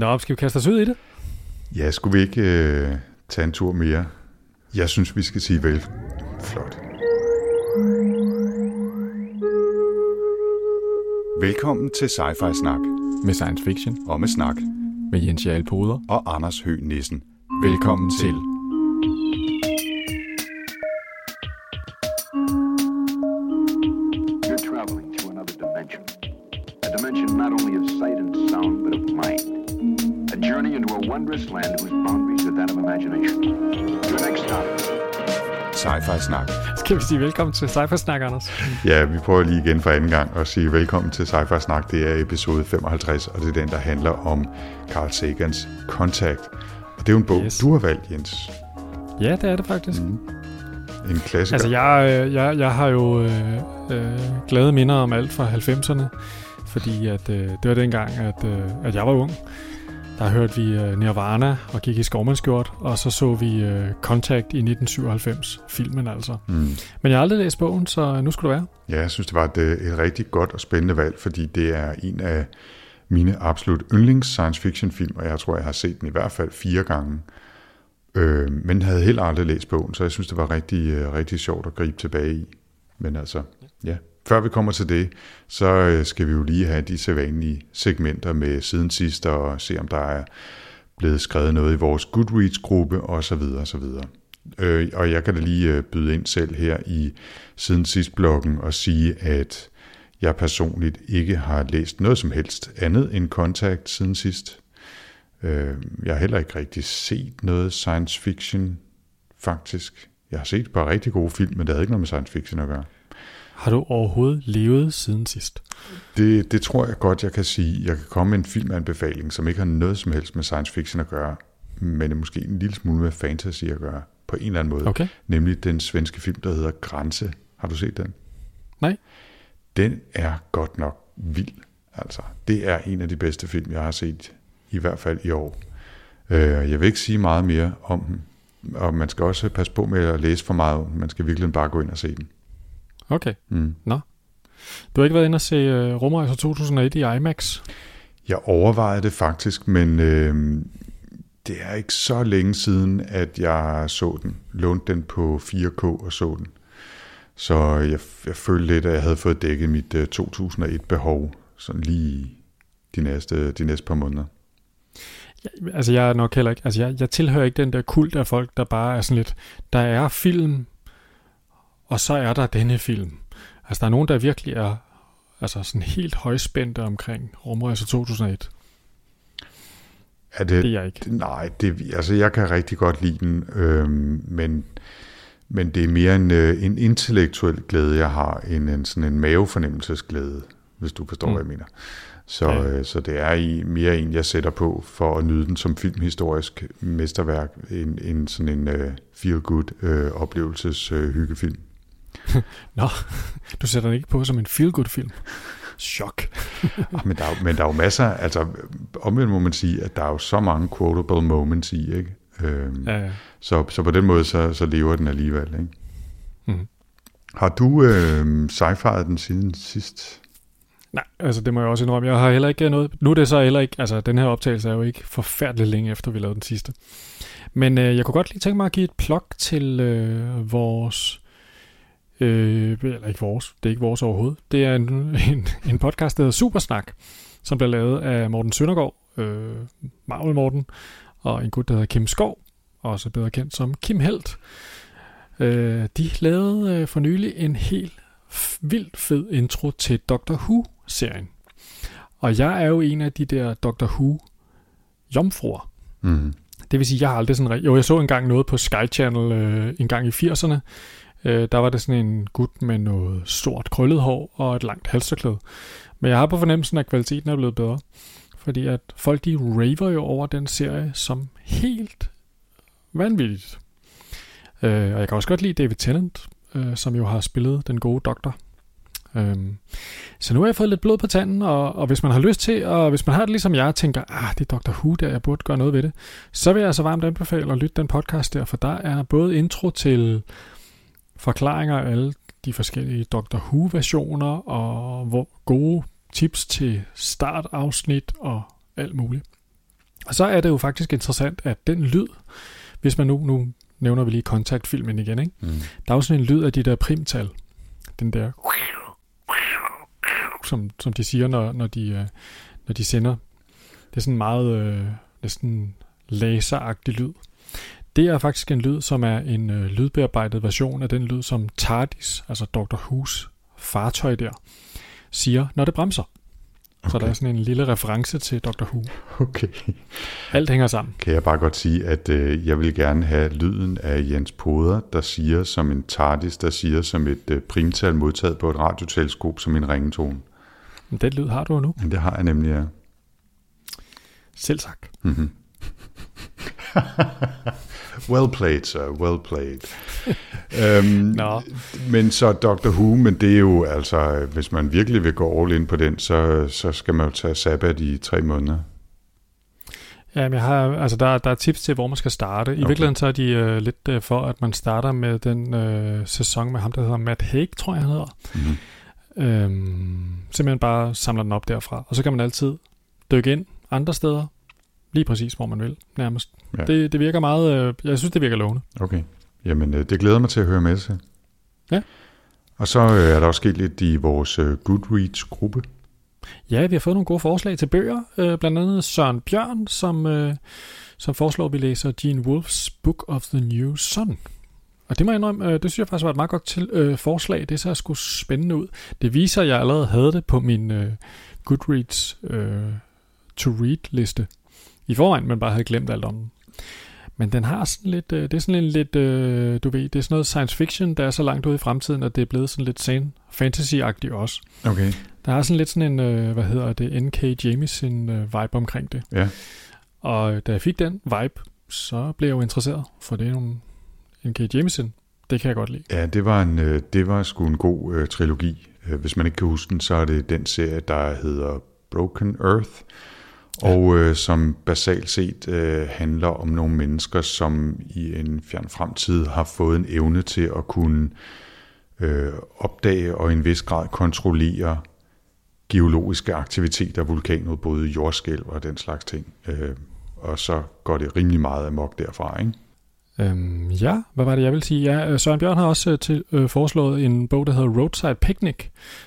Nå, skal vi kaste os ud i det? Ja, skulle vi ikke øh, tage en tur mere? Jeg synes, vi skal sige vel. Flot. Velkommen til Sci-Fi Snak Med science fiction. og med snak Med Jens Jarl Poder. og Anders Høgh Nissen. Velkommen til. You're Sci-Fi Snak. Skal vi sige velkommen til Cypher Snak, Anders? Ja, vi prøver lige igen for anden gang at sige velkommen til Sci-Fi Snak. Det er episode 55, og det er den, der handler om Carl Sagans Contact. Og det er jo en bog, Yes. yes. du har valgt, Jens. Ja, det er det faktisk. Mm. En klassiker. Altså, jeg, øh, jeg, jeg har jo øh, øh, glade minder om alt fra 90'erne, fordi at, øh, det var dengang, at, øh, at jeg var ung. Der hørte vi øh, Nirvana og gik i skovmandskjort, og så så vi øh, Contact i 1997, filmen altså. Mm. Men jeg har aldrig læst bogen, så nu skulle det være. Ja, jeg synes, det var et, øh, et rigtig godt og spændende valg, fordi det er en af mine absolut yndlings science fiction film, og jeg tror, jeg har set den i hvert fald fire gange. Øh, men havde heller aldrig læst bogen, så jeg synes, det var rigtig, rigtig sjovt at gribe tilbage i. Men altså, ja. Før vi kommer til det, så øh, skal vi jo lige have de sædvanlige segmenter med siden sidst, og se om der er blevet skrevet noget i vores Goodreads-gruppe, og så videre, og så videre. Øh, og jeg kan da lige øh, byde ind selv her i siden sidst bloggen og sige, at jeg personligt ikke har læst noget som helst andet end Contact siden sidst. Øh, jeg har heller ikke rigtig set noget science fiction, faktisk. Jeg har set et par rigtig gode film, men det havde ikke noget med science fiction at gøre. Har du overhovedet levet siden sidst? Det, det tror jeg godt, jeg kan sige. Jeg kan komme med en filmanbefaling, som ikke har noget som helst med science fiction at gøre, men måske en lille smule med fantasy at gøre, på en eller anden måde. Okay. Nemlig den svenske film, der hedder Grænse. Har du set den? Nej. Den er godt nok vild. Altså, det er en af de bedste film, jeg har set, i hvert fald i år. Øh, jeg vil ikke sige meget mere om den, og man skal også passe på med at læse for meget om den. Man skal virkelig bare gå ind og se den. Okay. Mm. Du har ikke været inde og se uh, Rumrejser 2001 i IMAX? Jeg overvejede det faktisk, men øh, det er ikke så længe siden, at jeg så den. Lånte den på 4K og så den. Så jeg, jeg følte lidt, at jeg havde fået dækket mit øh, 2001-behov, sådan lige de næste, de næste par måneder. Altså jeg er nok heller ikke, altså jeg, jeg tilhører ikke den der kult af folk, der bare er sådan lidt, der er film, og så er der denne film. Altså der er nogen, der virkelig er altså sådan helt højspændte omkring Rumrejser 2001. Er det, Det er jeg ikke. Nej, det, altså jeg kan rigtig godt lide den, øhm, men, men det er mere en, øh, en intellektuel glæde, jeg har, end en, sådan en mavefornemmelsesglæde, hvis du forstår, Mm. hvad jeg mener. Så, Ja. øh, så det er i, mere en, jeg sætter på for at nyde den som filmhistorisk mesterværk, en, en sådan en uh, feel-good øh, oplevelses øh, hyggefilm. Nå, du sætter den ikke på som en feel-good film. Chok. Ah, men, der er, jo- men der er jo masser, altså omvendt må man sige, at der er jo så mange quotable moments i, ikke? Øhm, Ja, ja. Så, så på den måde, så, så lever den alligevel. Ikke? Mhm. Har du øh, sci-fi'et den siden sidst? Nej, altså det må jeg også indrømme. Jeg har heller ikke noget... Nu er det så heller ikke... Altså den her optagelse er jo ikke forfærdeligt længe efter, vi lavede den sidste. Men øh, jeg kunne godt lige tænke mig at give et plug til øh, vores... Øh, eller ikke vores. Det er ikke vores overhovedet. Det er en, en, en podcast, der hedder Supersnak, som bliver lavet af Morten Søndergaard, øh, Marvel Morten, og en gut, der hedder Kim Skov, også bedre kendt som Kim Helt. Øh, de lavede øh, for nylig en helt vildt fed intro til Doctor Who-serien. Og jeg er jo en af de der Doctor Who-jomfruer. Mm. Det vil sige, jeg har aldrig sådan... Jo, jeg så engang noget på Sky Channel øh, en gang i 80'erne. Øh, der var det sådan en gut med noget stort krøllet hår og et langt halsterklæde. Men jeg har på fornemmelsen, at kvaliteten er blevet bedre. Fordi at folk de raver jo over den serie som helt vanvittigt. Øh, og jeg kan også godt lide David Tennant, øh, som jo har spillet den gode doktor. Øhm, så nu har jeg fået lidt blod på tanden, og, og hvis man har lyst til, og hvis man har det ligesom jeg, tænker, ah, det er Dr. Who der, jeg burde gøre noget ved det, så vil jeg altså varmt anbefale at lytte den podcast der, for der er både intro til forklaringer af alle de forskellige Dr. Who-versioner, og hvor gode tips til startafsnit og alt muligt. Og så er det jo faktisk interessant, at den lyd, hvis man nu, nu nævner vi lige kontaktfilmen igen, ikke? Mm. der er jo sådan en lyd af de der primtal. Den der, som, som de siger, når, når, de, øh, når de sender. Det er sådan meget øh, næsten laseragtig lyd. Det er faktisk en lyd, som er en øh, lydbearbejdet version af den lyd, som TARDIS, altså Dr. Who's fartøj der, siger, når det bremser. Okay. Så der er sådan en lille reference til Dr. Who. Okay. Alt hænger sammen. Kan jeg bare godt sige, at øh, jeg vil gerne have lyden af Jens Poder, der siger som en TARDIS, der siger som et øh, primtal modtaget på et radioteleskop som en ringetone. Men den lyd har du nu. Men det har jeg nemlig, ja. Selv sagt. Mm-hmm. well played, sir. Well played. øhm, Nå. Men så Dr. Who, men det er jo altså, hvis man virkelig vil gå all in på den, så, så skal man jo tage sabbat i tre måneder. Ja, men jeg har, altså der, der er tips til, hvor man skal starte. I okay. virkeligheden så er de øh, lidt øh, for, at man starter med den øh, sæson med ham, der hedder Matt Haig, tror jeg han hedder. Mm-hmm. Øhm, simpelthen bare samler den op derfra. Og så kan man altid dykke ind andre steder, lige præcis hvor man vil, nærmest. Ja. Det, det virker meget, øh, jeg synes det virker lovende. Okay. Jamen, øh, det glæder mig til at høre med til. Ja. Og så øh, er der også sket lidt i vores øh, Goodreads-gruppe. Ja, vi har fået nogle gode forslag til bøger. Øh, blandt andet Søren Bjørn, som, øh, som foreslår, at vi læser Gene Wolfes Book of the New Sun. Og det må jeg indrømme, øh, det synes jeg faktisk var et meget godt til, øh, forslag. Det ser sgu spændende ud. Det viser, at jeg allerede havde det på min øh, Goodreads øh, to-read-liste i forvejen, men bare havde glemt alt om den. Men den har sådan lidt, øh, det er sådan en lidt, øh, du ved, det er sådan noget science fiction, der er så langt ude i fremtiden, at det er blevet sådan lidt sane fantasy-agtigt også. Okay. Der er sådan lidt sådan en, øh, hvad hedder det, N.K. Jemisin øh, vibe omkring det. Ja. Og øh, da jeg fik den vibe, så blev jeg jo interesseret, for det er nogle N.K. Jemisin. Det kan jeg godt lide. Ja, det var, en, øh, det var sgu en god øh, trilogi. Øh, Hvis man ikke kan huske den, så er det den serie, der hedder Broken Earth, og øh, som basalt set øh, handler om nogle mennesker, som i en fjern fremtid har fået en evne til at kunne øh, opdage og i en vis grad kontrollere geologiske aktiviteter, vulkanudbrud, jordskælv og den slags ting. Øh, og så går det rimelig meget amok derfra, ikke? Øhm, ja, hvad var det, jeg vil sige? Ja, øh, Søren Bjørn har også øh, til, øh, foreslået en bog, der hedder Roadside Picnic,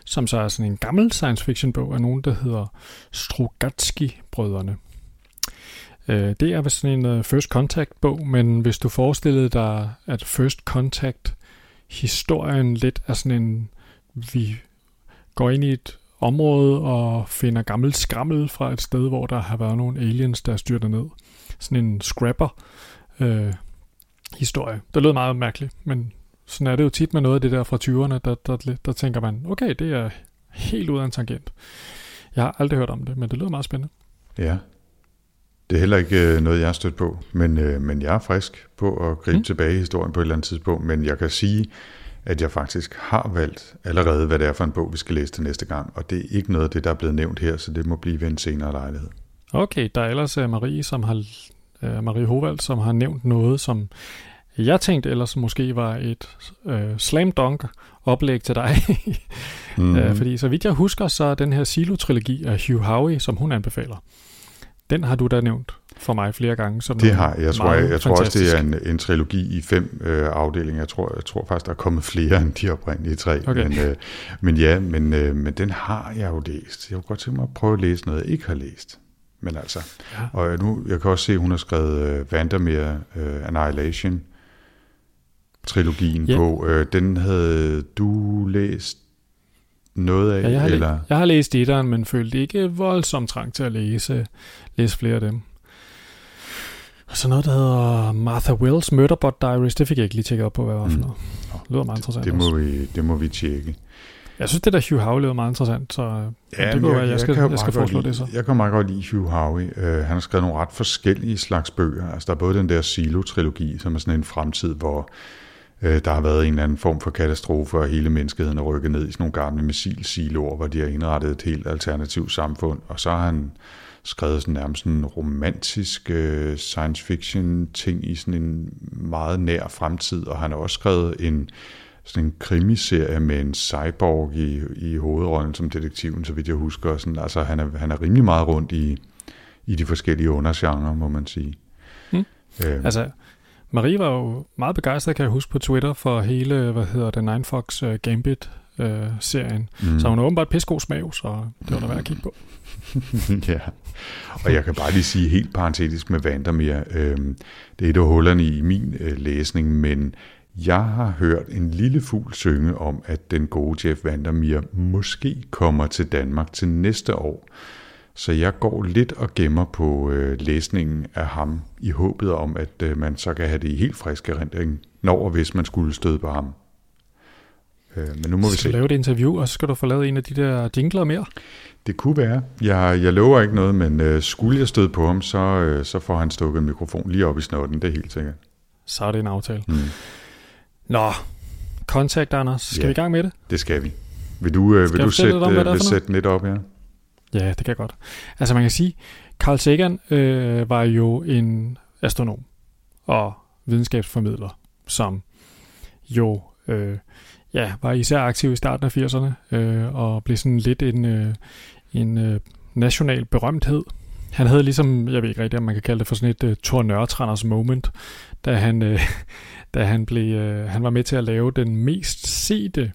som så er sådan en gammel science fiction bog af nogen, der hedder Strugatsky-brødrene. Øh, det er vist sådan en øh, First Contact-bog, men hvis du forestillede dig, at First Contact-historien lidt er sådan en, vi går ind i et område og finder gammel skrammel fra et sted, hvor der har været nogle aliens, der styrter ned. Sådan en scrapper øh, historie. Det lød meget mærkeligt, men sådan er det jo tit med noget af det der fra 20'erne, der, der, der tænker man, okay, det er helt ud af en tangent. Jeg har aldrig hørt om det, men det lyder meget spændende. Ja. Det er heller ikke øh, noget, jeg har stødt på, men, øh, men jeg er frisk på at gribe mm. Tilbage i historien på et eller andet tidspunkt, men jeg kan sige, at jeg faktisk har valgt allerede, hvad det er for en bog, vi skal læse til næste gang, og det er ikke noget af det, der er blevet nævnt her, så det må blive ved en senere lejlighed. Okay, der er ellers uh, Marie, som har, uh, Marie Hovald, som har nævnt noget, som jeg tænkte ellers måske var et uh, slam dunk oplæg til dig. Mm. uh, fordi så vidt jeg husker, så er den her Silo-trilogi af Hugh Howey, som hun anbefaler, den har du da nævnt for mig flere gange. Som Det har jeg. Tror, jeg, jeg tror også, det er en, en trilogi i fem øh, afdelinger. Jeg tror, jeg tror faktisk, der er kommet flere end de oprindelige tre. Okay. Men, øh, men ja, men, øh, men den har jeg jo læst. Jeg kunne godt tænke mig at prøve at læse noget, jeg ikke har læst. Men altså, Ja. og nu, jeg kan også se, at hun har skrevet øh, Vandermeer øh, Annihilation trilogien Ja. på. Øh, den havde du læst noget af, Ja, jeg, har eller? læ- jeg har læst etteren, men følte ikke voldsomt trang til at læse, læse flere af dem. Og så noget, der hedder Martha Wells Murderbot Diaries, det fik jeg ikke lige tjekket op på, hvad var for Mm. noget. Nå, Det lyder meget interessant Det også. må, vi, det må vi tjekke. Jeg synes, det der Hugh Howey lyder meget interessant, så ja, det kunne være, jeg, jeg skal, jo jeg skal foreslå lide, det så. Jeg kan meget godt lide Hugh Howey. Uh, han har skrevet nogle ret forskellige slags bøger. Altså, der er både den der Silo-trilogi, som er sådan en fremtid, hvor uh, der har været en eller anden form for katastrofe, og hele menneskeheden er rykket ned i sådan nogle gamle missilsiloer, hvor de har indrettet et helt alternativt samfund. Og så har han skrevet sådan nærmest en romantisk uh, science fiction ting i sådan en meget nær fremtid, og han har også skrevet en sådan en krimiserie med en cyborg i, i hovedrollen som detektiven, så vidt jeg husker. Sådan, altså, han, er, han er rimelig meget rundt i, i de forskellige undergenre, må man sige. Mm. Øh. Altså, Marie var jo meget begejstret, kan jeg huske på Twitter, for hele, hvad hedder det, Nine Fox uh, Gambit øh, serien. Mm. Så hun har åbenbart pissegod smag, så det var der værd at kigge på. ja, og jeg kan bare lige sige helt parentetisk med Vandermeer, øh, det er et af hullerne i min øh, læsning, men jeg har hørt en lille fugl synge om, at den gode Jeff Vandermeer måske kommer til Danmark til næste år. Så jeg går lidt og gemmer på øh, læsningen af ham, i håbet om, at øh, man så kan have det i helt frisk erindring, når og hvis man skulle støde på ham. Øh, men nu må vi se. lave et interview, og så skal du få lavet en af de der jingler mere. Det kunne være. Jeg, jeg lover ikke noget, men øh, skulle jeg støde på ham, så, øh, så får han stukket en mikrofon lige op i snotten, det er helt sikkert. Så er det en aftale. Mm. Nå, kontakt, Anders. Skal ja, vi i gang med det? det skal vi. Vil du, øh, vil du sætte, om, øh, sætte lidt op her? Ja, det kan jeg godt. Altså man kan sige, Carl Sagan øh, var jo en astronom og videnskabsformidler, som jo øh, ja, var især aktiv i starten af 80'erne, øh, og blev sådan lidt en, øh, en øh, national berømthed. Han havde ligesom, jeg ved ikke rigtigt, om man kan kalde det for sådan et uh, Thor Nørretranders moment, da han, øh, da han, blev, øh, han var med til at lave den mest sete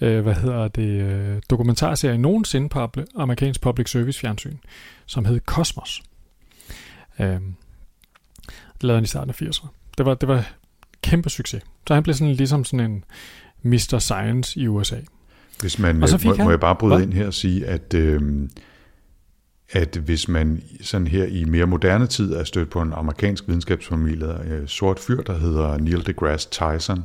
øh, hvad hedder det, øh, dokumentarserie nogensinde på amerikansk public service fjernsyn, som hed Cosmos. Øh, det lavede han i starten af 80'erne. Det var, det var kæmpe succes. Så han blev sådan ligesom sådan en, Mr. Science i USA. Hvis man, og så må, han, må jeg bare bryde hvad? ind her og sige, at, øh, at hvis man sådan her i mere moderne tid er stødt på en amerikansk videnskabsfamilie, øh, sort fyr, der hedder Neil deGrasse Tyson,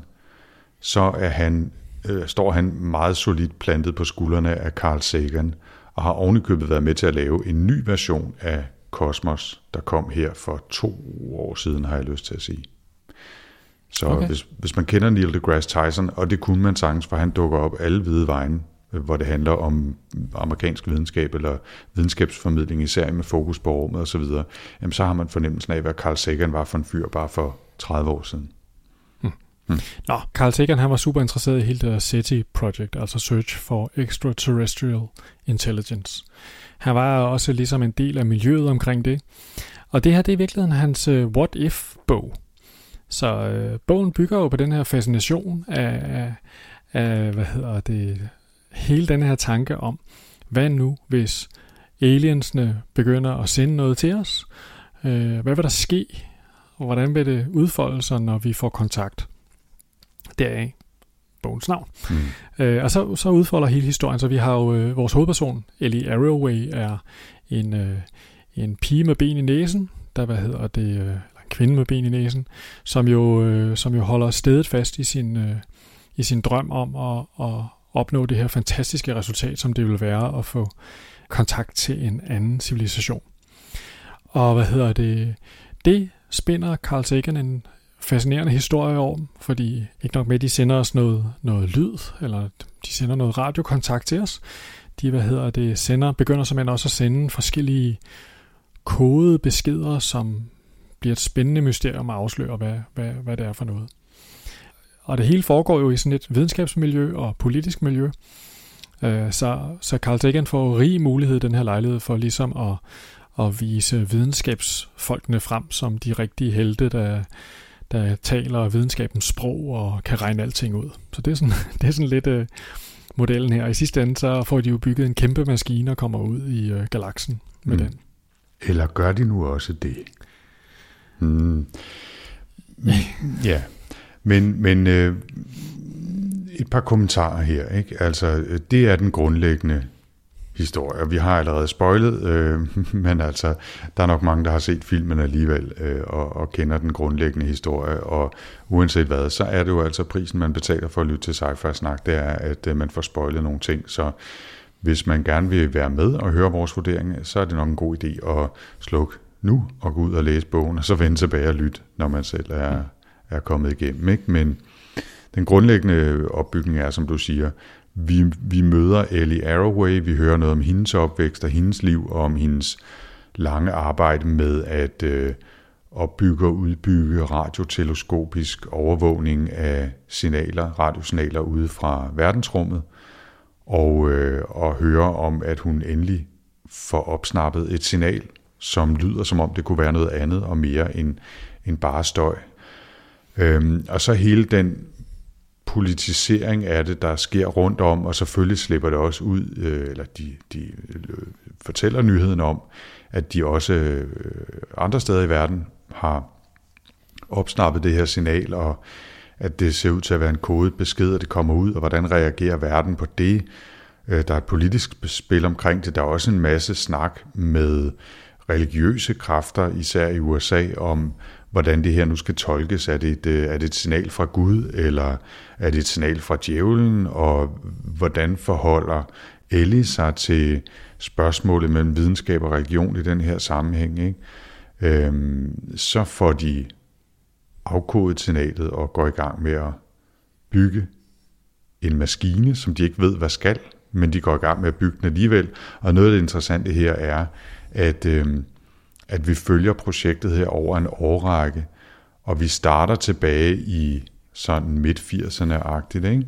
så er han, øh, står han meget solidt plantet på skuldrene af Carl Sagan, og har ovenikøbet været med til at lave en ny version af Cosmos, der kom her for to år siden, har jeg lyst til at sige. Så okay. hvis, hvis man kender Neil deGrasse Tyson, og det kunne man sagtens, for han dukker op alle hvide vejen, hvor det handler om amerikansk videnskab eller videnskabsformidling, især med fokus på rummet osv., jamen så har man fornemmelsen af, hvad Carl Sagan var for en fyr bare for 30 år siden. Hmm. Hmm. Nå, Carl Sagan han var super interesseret i hele det SETI project, altså Search for Extraterrestrial Intelligence. Han var også ligesom en del af miljøet omkring det. Og det her, det er i virkeligheden hans uh, What If-bog. Så øh, bogen bygger jo på den her fascination af, af, af, hvad hedder det, hele den her tanke om, hvad nu hvis aliensene begynder at sende noget til os? Øh, hvad vil der ske? Og hvordan vil det udfolde sig, når vi får kontakt? Deraf bogens navn. Mm. Øh, og så, så udfolder hele historien, så vi har jo øh, vores hovedperson, Ellie Arroway, er en, øh, en pige med ben i næsen, der, hvad hedder det, øh, kvinde med ben i næsen, som jo, øh, som jo holder stedet fast i sin, øh, i sin drøm om at, at opnå det her fantastiske resultat, som det vil være at få kontakt til en anden civilisation. Og hvad hedder det? Det spinder Carl Sagan en fascinerende historie om, fordi ikke nok med, at de sender os noget, noget lyd, eller de sender noget radiokontakt til os. De, hvad hedder det, sender, begynder simpelthen også at sende forskellige kodede beskeder, som bliver et spændende mysterium at afsløre, hvad, hvad, hvad det er for noget. Og det hele foregår jo i sådan et videnskabsmiljø og politisk miljø. Øh, så, så Carl Sagan får rig mulighed den her lejlighed for ligesom at, at vise videnskabsfolkene frem som de rigtige helte, der, der taler videnskabens sprog og kan regne alting ud. Så det er sådan, det er sådan lidt uh, modellen her. I sidste ende så får de jo bygget en kæmpe maskine og kommer ud i uh, galaksen med mm. den. Eller gør de nu også det? Mm. ja, men, men øh, et par kommentarer her. Ikke? Altså, øh, det er den grundlæggende historie. Vi har allerede spoilet, øh, men altså, der er nok mange, der har set filmen alligevel øh, og, og kender den grundlæggende historie, og uanset hvad, så er det jo altså prisen, man betaler for at lytte til sci snak, det er, at øh, man får spoilet nogle ting, så hvis man gerne vil være med og høre vores vurdering, så er det nok en god idé at slukke nu og gå ud og læse bogen, og så vende tilbage og lytte, når man selv er, er kommet igennem. Ikke? Men den grundlæggende opbygning er, som du siger, vi, vi møder Ellie Arroway, vi hører noget om hendes opvækst og hendes liv, og om hendes lange arbejde med at øh, opbygge og udbygge radioteleskopisk overvågning af signaler, radiosignaler ude fra verdensrummet, og, øh, og høre om, at hun endelig får opsnappet et signal som lyder som om det kunne være noget andet og mere end, end bare støj. Øhm, og så hele den politisering af det, der sker rundt om, og selvfølgelig slipper det også ud, øh, eller de, de øh, fortæller nyheden om, at de også øh, andre steder i verden har opsnappet det her signal, og at det ser ud til at være en kodet besked, at det kommer ud, og hvordan reagerer verden på det. Øh, der er et politisk spil omkring det. Der er også en masse snak med religiøse kræfter, især i USA, om hvordan det her nu skal tolkes. Er det, et, øh, er det et signal fra Gud, eller er det et signal fra djævlen, og hvordan forholder Ellie sig til spørgsmålet mellem videnskab og religion i den her sammenhæng. Ikke? Øhm, så får de afkodet signalet og går i gang med at bygge en maskine, som de ikke ved, hvad skal, men de går i gang med at bygge den alligevel. Og noget af det interessante her er, at, øhm, at vi følger projektet her over en årrække, og vi starter tilbage i sådan midt-80'erne-agtigt, ikke?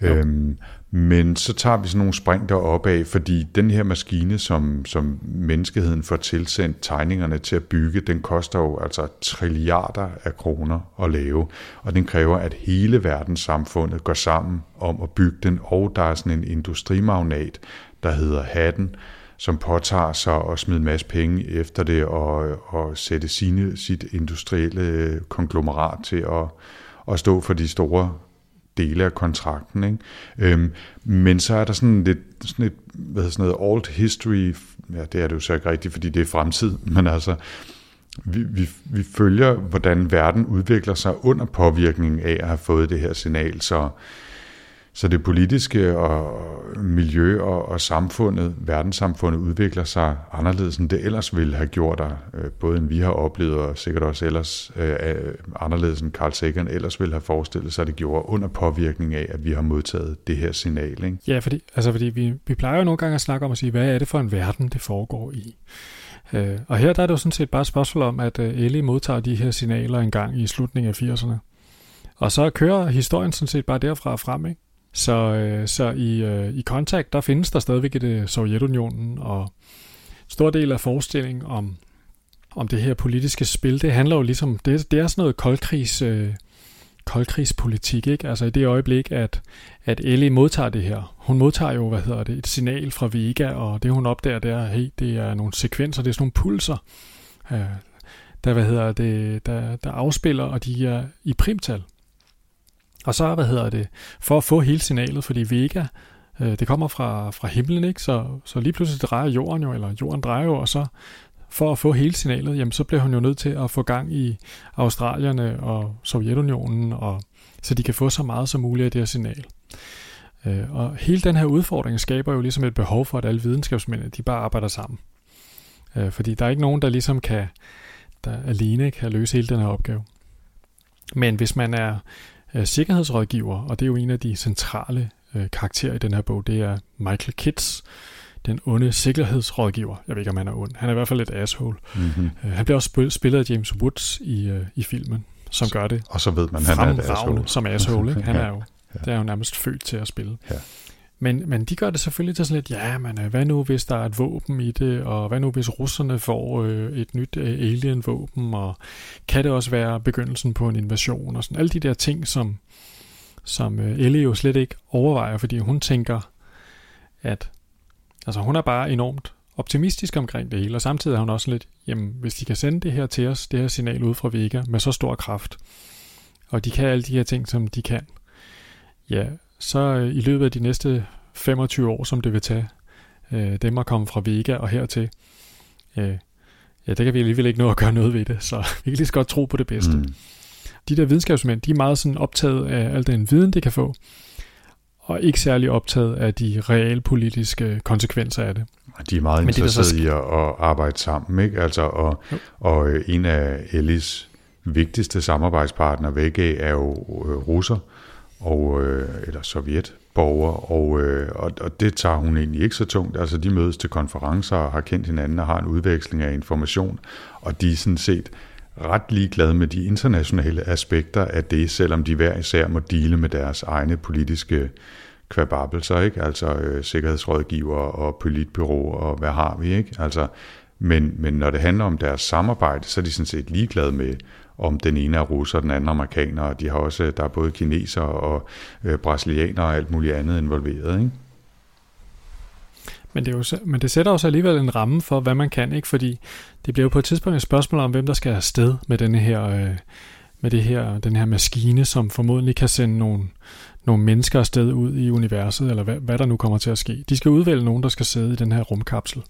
Øhm, men så tager vi sådan nogle spring derop af, fordi den her maskine, som, som menneskeheden får tilsendt tegningerne til at bygge, den koster jo altså trilliarder af kroner at lave, og den kræver, at hele verdenssamfundet går sammen om at bygge den, og der er sådan en industrimagnat, der hedder Hatten, som påtager sig at smide en masse penge efter det og, og sætte sine, sit industrielle øh, konglomerat til at, at stå for de store dele af kontrakten. Ikke? Øhm, men så er der sådan lidt sådan et, hvad hedder sådan noget, old history, ja, det er det jo så ikke rigtigt, fordi det er fremtid, men altså, vi, vi, vi følger, hvordan verden udvikler sig under påvirkning af at have fået det her signal, så så det politiske og miljø og, og samfundet, verdenssamfundet udvikler sig anderledes, end det ellers ville have gjort, der, øh, både end vi har oplevet, og sikkert også ellers øh, anderledes end Carl Sagan ellers ville have forestillet sig, at det gjorde under påvirkning af, at vi har modtaget det her signal. Ikke? Ja, fordi, altså, fordi vi, vi plejer jo nogle gange at snakke om at sige, hvad er det for en verden, det foregår i? Øh, og her der er det jo sådan set bare et spørgsmål om, at øh, Ellie modtager de her signaler en gang i slutningen af 80'erne. Og så kører historien sådan set bare derfra frem, ikke? Så, øh, så i, øh, i Contact, der findes der stadigvæk et øh, Sovjetunionen, og en stor del af forestillingen om, om det her politiske spil, det handler jo ligesom, det, det er sådan noget koldkrigs, øh, koldkrigspolitik, ikke? Altså i det øjeblik, at, at Ellie modtager det her, hun modtager jo, hvad hedder det, et signal fra Vega, og det hun opdager, det er, hey, det er nogle sekvenser, det er sådan nogle pulser, øh, der, hvad hedder det, der, der afspiller, og de er i primtal. Og så, hvad hedder det, for at få hele signalet, fordi Vega, øh, det kommer fra, fra himlen, ikke? Så, så lige pludselig drejer jorden jo, eller jorden drejer jo, og så for at få hele signalet, jamen så bliver hun jo nødt til at få gang i Australierne og Sovjetunionen, og, så de kan få så meget som muligt af det her signal. Øh, og hele den her udfordring skaber jo ligesom et behov for, at alle videnskabsmænd, de bare arbejder sammen. Øh, fordi der er ikke nogen, der ligesom kan, der alene kan løse hele den her opgave. Men hvis man er øh, sikkerhedsrådgiver, og det er jo en af de centrale øh, karakterer i den her bog, det er Michael Kitts, den onde sikkerhedsrådgiver. Jeg ved ikke, om han er ond. Han er i hvert fald et asshole. Mm-hmm. Øh, han bliver også spillet af James Woods i, øh, i filmen, som gør det Og så ved man, han er et asshole. som asshole. Ikke? Han er jo, ja. det er jo nærmest født til at spille. Ja. Men, men de gør det selvfølgelig til sådan lidt, ja, men øh, hvad nu hvis der er et våben i det, og hvad nu hvis russerne får øh, et nyt øh, alien-våben, og kan det også være begyndelsen på en invasion, og sådan. Alle de der ting, som, som øh, Ellie jo slet ikke overvejer, fordi hun tænker, at altså hun er bare enormt optimistisk omkring det hele, og samtidig er hun også lidt, jamen hvis de kan sende det her til os, det her signal ud fra Vega med så stor kraft, og de kan alle de her ting, som de kan, ja, så øh, i løbet af de næste 25 år, som det vil tage øh, dem at komme fra Vega og hertil, øh, ja, der kan vi alligevel ikke nå at gøre noget ved det, så vi kan lige så godt tro på det bedste. Mm. De der videnskabsmænd, de er meget sådan optaget af al den viden, de kan få, og ikke særlig optaget af de realpolitiske konsekvenser af det. De er meget interesserede i at, at arbejde sammen, ikke? Altså, og, og øh, en af Ellis vigtigste samarbejdspartner, VG, er jo øh, russer, og, øh, eller sovjetborger, og, øh, og, og det tager hun egentlig ikke så tungt. Altså de mødes til konferencer og har kendt hinanden og har en udveksling af information, og de er sådan set ret ligeglade med de internationale aspekter af det, selvom de hver især må dele med deres egne politiske kvababelser, ikke? Altså øh, sikkerhedsrådgiver og politbyrå og hvad har vi, ikke? Altså Men, men når det handler om deres samarbejde, så er de sådan set ligeglade med, om den ene er russer, den anden amerikaner, og de har også, der er både kinesere og øh, brasilianere og alt muligt andet involveret, ikke? Men det, er jo, men det sætter også alligevel en ramme for, hvad man kan, ikke? Fordi det bliver jo på et tidspunkt et spørgsmål om, hvem der skal afsted med denne her, øh, med det her, den her maskine, som formodentlig kan sende nogle, nogle mennesker afsted ud i universet, eller hvad, hvad der nu kommer til at ske. De skal udvælge nogen, der skal sidde i den her rumkapsel.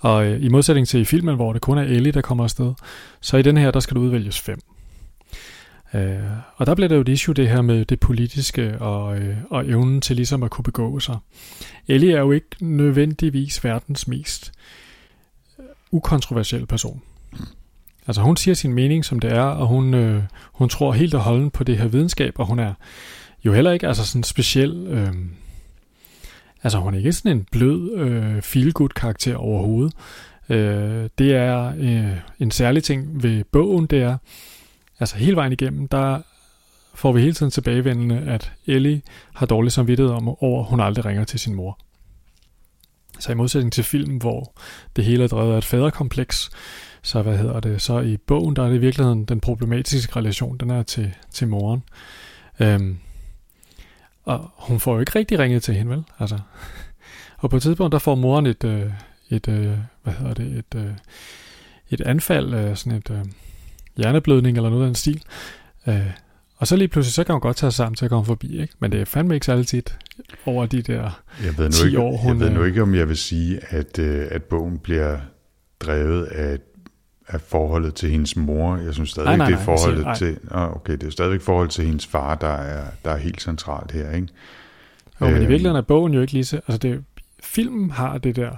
Og øh, i modsætning til i filmen, hvor det kun er Ellie, der kommer afsted, så i den her, der skal du udvælges fem. Øh, og der bliver der jo et issue, det her med det politiske og, øh, og evnen til ligesom at kunne begå sig. Ellie er jo ikke nødvendigvis verdens mest øh, ukontroversielle person. Altså hun siger sin mening, som det er, og hun, øh, hun tror helt og holdent på det her videnskab, og hun er jo heller ikke altså sådan speciel... Øh, altså hun er ikke sådan en blød øh, feel-good karakter overhovedet. Øh, det er øh, en særlig ting ved bogen, det er, altså hele vejen igennem, der får vi hele tiden tilbagevendende, at Ellie har dårlig samvittighed om, over, at hun aldrig ringer til sin mor. Så i modsætning til film, hvor det hele er drevet af et faderkompleks, så hvad hedder det, så i bogen, der er det i virkeligheden den problematiske relation, den er til, til moren. Øhm, og hun får jo ikke rigtig ringet til hende, vel? Altså. Og på et tidspunkt, der får moren et, øh, et øh, hvad hedder det, et, øh, et anfald, øh, sådan et øh, hjerneblødning eller noget af den stil. Øh, og så lige pludselig, så kan hun godt tage sig sammen til at komme forbi, ikke? Men det er fandme ikke særlig tit over de der jeg ved nu 10 ikke, år, hun... Jeg ved nu ikke, om jeg vil sige, at, øh, at bogen bliver drevet af, af forholdet til hendes mor. Jeg synes stadigvæk, Nej, nej, det er forholdet siger- til... Ah, okay, det er stadigvæk forholdet til hendes far, der er, der er helt centralt her, ikke? Jo, men i Øhm. virkeligheden er bogen jo ikke lige så... Altså, det, filmen har det der,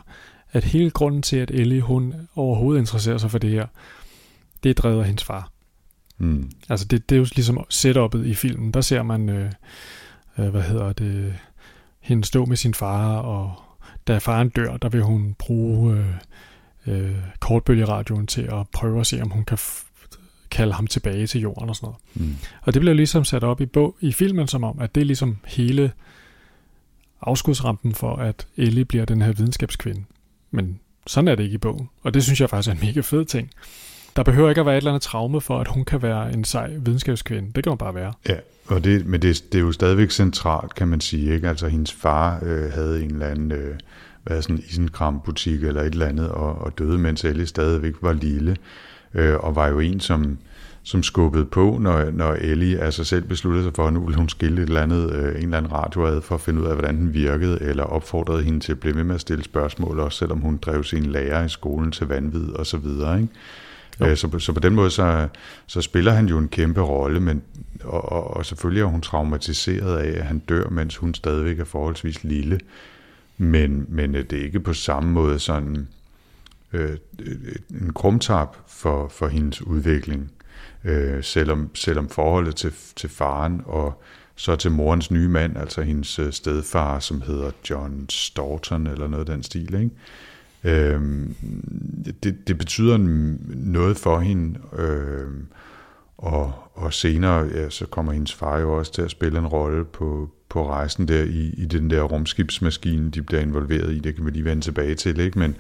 at hele grunden til, at Ellie, hun overhovedet interesserer sig for det her, det er drevet af hendes far. Mm. Altså, det, det er jo ligesom setup'et i filmen. Der ser man, øh, øh, hvad hedder det, hende stå med sin far, og da faren dør, der vil hun bruge øh, øh, kortbølgeradioen til at prøve at se, om hun kan kalde ham tilbage til jorden og sådan noget. Mm. Og det bliver ligesom sat op i, bog, i filmen som om, at det er ligesom hele afskudsrampen for, at Ellie bliver den her videnskabskvinde. Men sådan er det ikke i bogen. Og det synes jeg faktisk er en mega fed ting. Der behøver ikke at være et eller andet traume for, at hun kan være en sej videnskabskvinde. Det kan hun bare være. Ja, og det, men det, det er jo stadigvæk centralt, kan man sige. Ikke? Altså, hendes far øh, havde en eller anden øh, er sådan en isenkram-butik eller et eller andet, og, og døde, mens Ellie stadigvæk var lille, øh, og var jo en, som, som skubbede på, når, når Ellie altså selv besluttede sig for, at nu ville hun skille et eller andet, øh, en eller anden radio ad, for at finde ud af, hvordan den virkede, eller opfordrede hende til at blive ved med at stille spørgsmål, også selvom hun drev sin lærer i skolen til vanvid og så videre, ikke? Jo. Øh, Så, så på den måde, så, så spiller han jo en kæmpe rolle, men, og, og, og selvfølgelig er hun traumatiseret af, at han dør, mens hun stadigvæk er forholdsvis lille. Men, men øh, det er ikke på samme måde sådan øh, øh, en krumtap for, for hendes udvikling, øh, selvom, selvom forholdet til, til faren og så til morens nye mand, altså hendes øh, stedfar, som hedder John Storton eller noget af den stil, ikke? Øh, det, det betyder noget for hende, øh, og, og senere ja, så kommer hendes far jo også til at spille en rolle på, på rejsen der i, i den der rumskibsmaskine, de bliver involveret i. Det kan vi lige vende tilbage til, ikke? Men,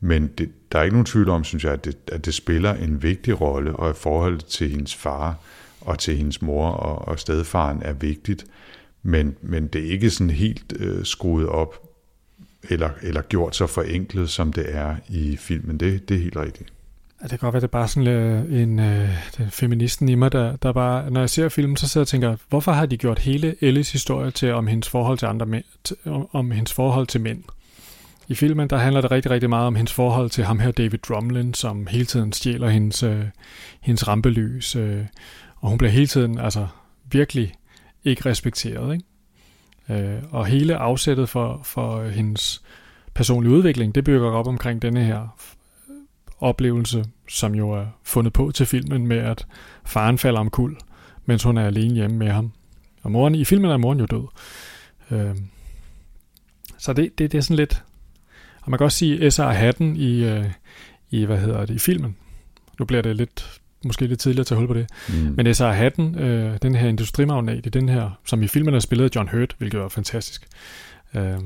men det, der er ikke nogen tvivl om, synes jeg, at det, at det spiller en vigtig rolle, og at forholdet til hendes far og til hendes mor og, og stedfaren er vigtigt. Men, men det er ikke sådan helt øh, skruet op eller, eller gjort så forenklet, som det er i filmen. Det, det er helt rigtigt. Ja, det kan godt være, det er bare sådan øh, en øh, den feministen i mig, der, der bare, når jeg ser filmen, så sidder jeg og tænker, hvorfor har de gjort hele Ellis historie til om hendes forhold til andre mænd, til, om, om hendes forhold til mænd? I filmen, der handler det rigtig, rigtig meget om hendes forhold til ham her, David Drumlin, som hele tiden stjæler hendes, øh, hendes rampelys, øh, og hun bliver hele tiden, altså virkelig ikke respekteret, ikke? Øh, og hele afsættet for, for hendes personlige udvikling, det bygger op omkring denne her oplevelse, som jo er fundet på til filmen med, at faren falder omkuld, mens hun er alene hjemme med ham. Og moren, i filmen er moren jo død. Øh, så det, det, det er sådan lidt... Og man kan også sige S.R. Hatten i, øh, i, hvad hedder det, i filmen. Nu bliver det lidt, måske lidt tidligere at tage hul på det. Mm. Men S.R. Hatten, øh, den her industrimagnat i den her, som i filmen er spillet af John Hurt, hvilket var fantastisk. Øh,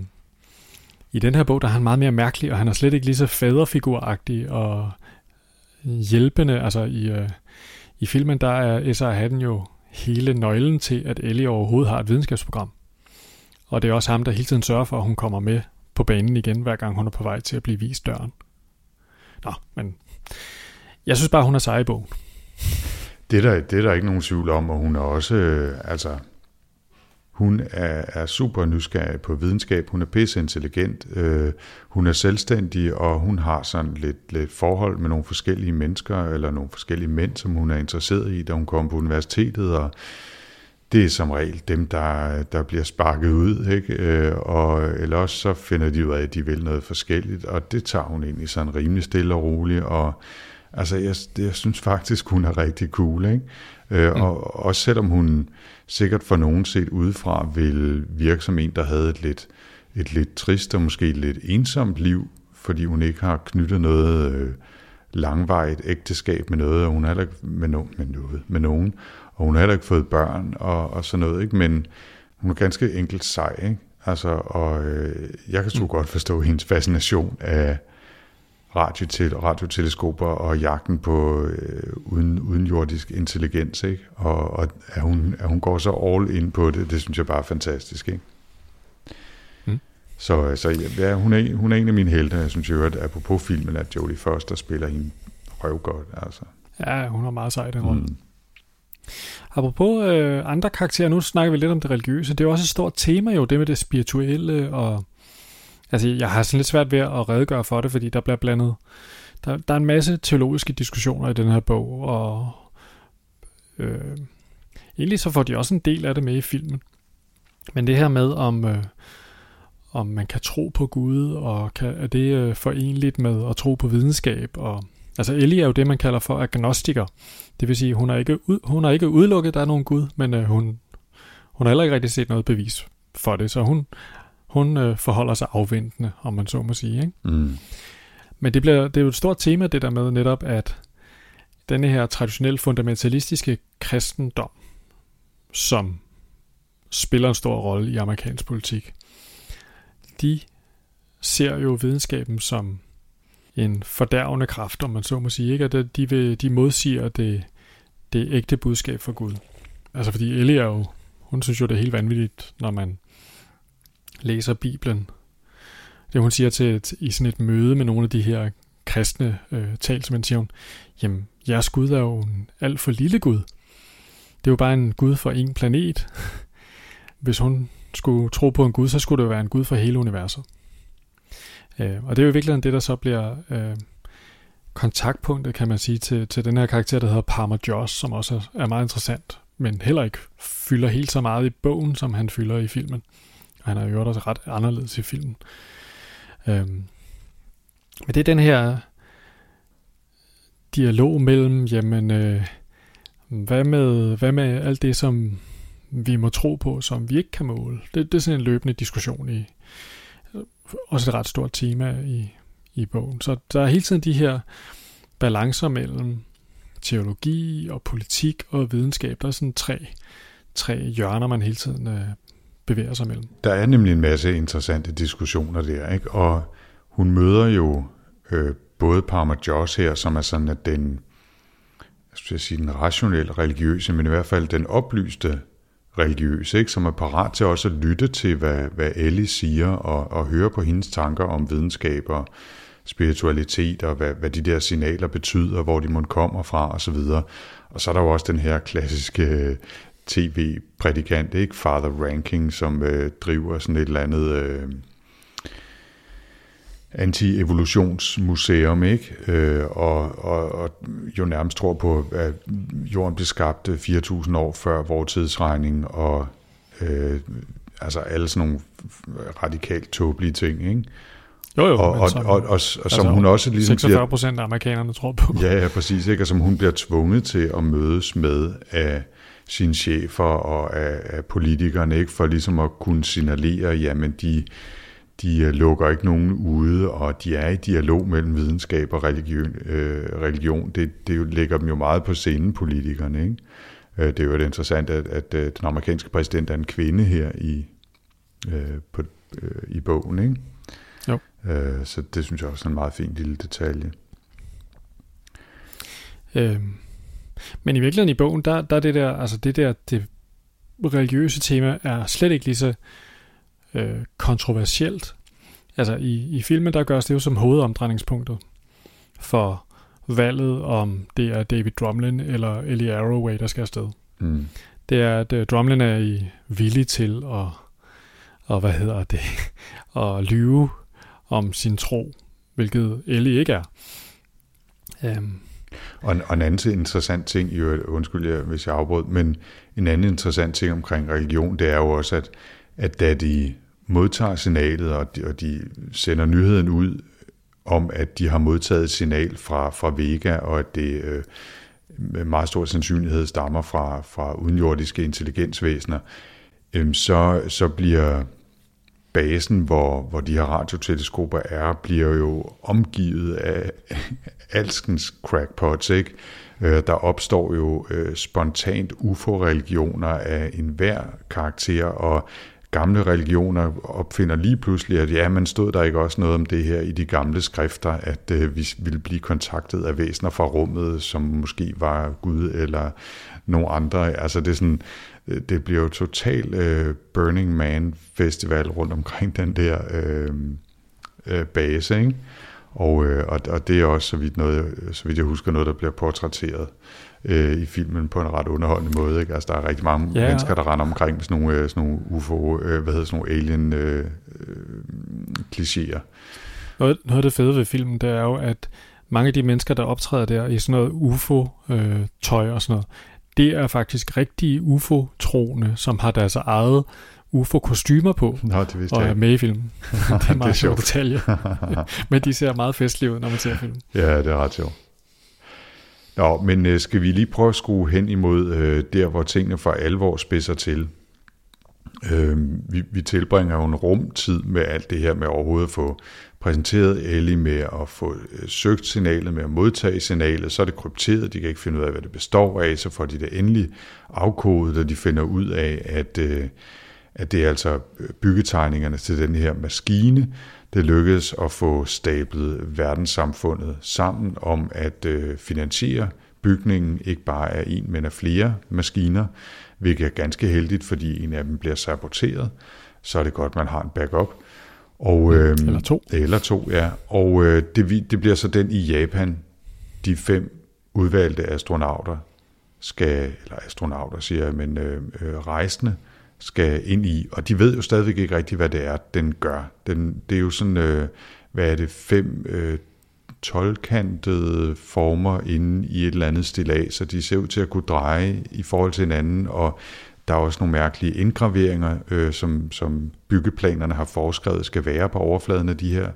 i den her bog, der er han meget mere mærkelig, og han er slet ikke lige så faderfiguragtig og hjælpende. Altså i, øh, i filmen, der er S.R. Hatten jo hele nøglen til, at Ellie overhovedet har et videnskabsprogram. Og det er også ham, der hele tiden sørger for, at hun kommer med på banen igen, hver gang hun er på vej til at blive vist døren. Nå, men jeg synes bare, hun er sej i bogen. Det er, der, det er der ikke nogen tvivl om, og hun er også, øh, altså, hun er, er super nysgerrig på videnskab, hun er pisse intelligent, øh, hun er selvstændig, og hun har sådan lidt, lidt forhold med nogle forskellige mennesker, eller nogle forskellige mænd, som hun er interesseret i, da hun kommer på universitetet, og det er som regel dem, der, der bliver sparket ud, ikke? Øh, og ellers så finder de ud af, at de vil noget forskelligt, og det tager hun egentlig sådan rimelig stille og roligt, og altså jeg, jeg synes faktisk, hun er rigtig cool, ikke? Øh, mm. Og også selvom hun sikkert for nogen set udefra vil virke som en, der havde et lidt, et lidt trist og måske lidt ensomt liv, fordi hun ikke har knyttet noget øh, langvejt ægteskab med noget, og hun har heller ikke med, no, med, noget, med nogen, og hun har heller ikke fået børn og, og sådan noget, ikke? men hun er ganske enkelt sej, ikke? Altså, og øh, jeg kan så mm. godt forstå hendes fascination af radiotel, radioteleskoper og jagten på øh, uden, uden jordisk intelligens, ikke? Og, og at, hun, at hun går så all in på det, det synes jeg bare er fantastisk, ikke? Mm. Så, så ja, hun, er, hun er en af mine helte, jeg synes jo, at apropos filmen, at Jodie Foster spiller hende røvgodt, altså. Ja, hun har meget sej den. Mm. Apropos øh, andre karakterer, nu snakker vi lidt om det religiøse. Det er jo også et stort tema jo, det med det spirituelle, og altså jeg har sådan lidt svært ved at redegøre for det, fordi der bliver blandet, der, der er en masse teologiske diskussioner i den her bog, og øh, egentlig så får de også en del af det med i filmen. Men det her med, om, øh, om man kan tro på Gud, og kan, er det øh, forenligt med at tro på videnskab, og Altså Ellie er jo det, man kalder for agnostiker. Det vil sige, hun er ikke, ud, hun er ikke udelukket, at der er nogen Gud, men øh, hun, hun har heller ikke rigtig set noget bevis for det, så hun, hun øh, forholder sig afventende, om man så må sige. Ikke? Mm. Men det, bliver, det er jo et stort tema, det der med netop, at denne her traditionelt fundamentalistiske kristendom, som spiller en stor rolle i amerikansk politik, de ser jo videnskaben som en fordærvende kraft, om man så må sige, ikke? at de, vil, de modsiger det, det ægte budskab fra Gud. Altså fordi Ellie er jo, hun synes jo, det er helt vanvittigt, når man læser Bibelen. Det hun siger til, et, i sådan et møde med nogle af de her kristne øh, talsmænd, siger hun, jamen jeres Gud er jo en alt for lille Gud. Det er jo bare en Gud for en planet. Hvis hun skulle tro på en Gud, så skulle det jo være en Gud for hele universet. Øh, og det er jo i virkeligheden det, der så bliver øh, kontaktpunktet, kan man sige, til, til den her karakter, der hedder Parma Joss, som også er meget interessant, men heller ikke fylder helt så meget i bogen, som han fylder i filmen. Og han er jo også ret anderledes i filmen. Øhm. men det er den her dialog mellem, jamen, øh, hvad, med, hvad med alt det, som vi må tro på, som vi ikke kan måle? Det, det er sådan en løbende diskussion i, også et ret stort tema i, i bogen. Så der er hele tiden de her balancer mellem teologi og politik og videnskab. Der er sådan tre, tre hjørner, man hele tiden øh, bevæger sig mellem. Der er nemlig en masse interessante diskussioner der, ikke? og hun møder jo øh, både Parma Joss her, som er sådan at den, jeg skal sige, den rationelle religiøse, men i hvert fald den oplyste religiøs, ikke? som er parat til også at lytte til, hvad, hvad Ellie siger, og, og høre på hendes tanker om videnskab og spiritualitet, og hvad, hvad de der signaler betyder, hvor de måtte kommer fra, osv. Og så er der jo også den her klassiske øh, tv-prædikant, ikke? Father Ranking, som øh, driver sådan et eller andet... Øh, anti-evolutionsmuseum, ikke? Øh, og, og, og jo nærmest tror på, at jorden blev skabt 4.000 år før vores tidsregning, og øh, altså alle sådan nogle radikalt tåbelige ting, ikke? Jo, jo. Og, og, og, og, og, og som altså, hun også ligesom 46 procent af amerikanerne tror på. Ja, ja, præcis. Ikke? Og som hun bliver tvunget til at mødes med af sine chefer og af, af politikerne, ikke? for ligesom at kunne signalere, jamen de de øh, lukker ikke nogen ude, og de er i dialog mellem videnskab og religion. Øh, religion. Det, det lægger dem jo meget på scenen, politikerne. Ikke? Øh, det er jo interessant, at, at, at den amerikanske præsident er en kvinde her i, øh, på, øh, i bogen. Ikke? Jo, Øh, så det synes jeg også er en meget fin lille detalje. Øh, men i virkeligheden i bogen, der, der er det der, altså det der, det religiøse tema er slet ikke lige så øh, kontroversielt. Altså i, i filmen, der gørs det jo som hovedomdrejningspunktet for valget, om det er David Drumlin eller Ellie Arroway, der skal afsted. Mm. Det er, at uh, Drumlin er i villig til at, og hvad hedder det, at lyve om sin tro, hvilket Ellie ikke er. Um, og, en, og en anden interessant ting, jo, undskyld jeg, hvis jeg afbrød, men en anden interessant ting omkring religion, det er jo også, at, at da de modtager signalet, og de, og de sender nyheden ud om, at de har modtaget et signal fra, fra Vega, og at det øh, med meget stor sandsynlighed stammer fra, fra udenjordiske intelligensvæsener, øh, så, så bliver basen, hvor, hvor de her radioteleskoper er, bliver jo omgivet af alskens crackpots, ikke? Øh, der opstår jo øh, spontant UFO-religioner af enhver karakter, og gamle religioner opfinder lige pludselig, at ja, man stod der ikke også noget om det her i de gamle skrifter, at øh, vi ville blive kontaktet af væsener fra rummet, som måske var Gud eller nogle andre. Altså det er sådan, øh, det bliver jo total øh, Burning Man festival rundt omkring den der øh, øh, base, ikke? Og, øh, og, og det er også, så vidt, noget, så vidt jeg husker, noget, der bliver portrætteret øh, i filmen på en ret underholdende måde. Ikke? Altså, der er rigtig mange ja. mennesker, der render omkring med sådan nogle, øh, sådan nogle UFO, øh, hvad hedder sådan nogle alien øh, øh, klichéer. Noget, noget af det fede ved filmen, det er jo, at mange af de mennesker, der optræder der i sådan noget UFO-tøj øh, og sådan noget, det er faktisk rigtige UFO-troende, som har deres eget UFO-kostymer på, Nå, det og er med i filmen. det er meget sjovt detalje. Men de ser meget festlige ud, når man ser filmen. Ja, det er ret sjovt. Nå, men øh, skal vi lige prøve at skrue hen imod øh, der, hvor tingene for alvor spidser til? Øh, vi, vi tilbringer jo en rumtid med alt det her med overhovedet at få præsenteret Ellie med at få øh, søgt signalet, med at modtage signalet, så er det krypteret, de kan ikke finde ud af, hvad det består af, så får de det endelig afkodet, og de finder ud af, at, øh, at det er altså øh, byggetegningerne til den her maskine, det lykkedes at få stablet verdenssamfundet sammen om at finansiere bygningen ikke bare af en, men af flere maskiner, hvilket er ganske heldigt, fordi en af dem bliver saboteret. Så er det godt, man har en backup. Og, øh, eller to. Eller to, ja. Og øh, det, det bliver så den i Japan, de fem udvalgte astronauter skal, eller astronauter siger jeg, men øh, øh, rejsende, skal ind i, og de ved jo stadigvæk ikke rigtigt, hvad det er, den gør. Den, det er jo sådan, øh, hvad er det, fem øh, 12-kantede former inde i et eller andet stilag, så de ser ud til at kunne dreje i forhold til hinanden, og der er også nogle mærkelige indgraveringer, øh, som, som byggeplanerne har foreskrevet skal være på overfladen af de her.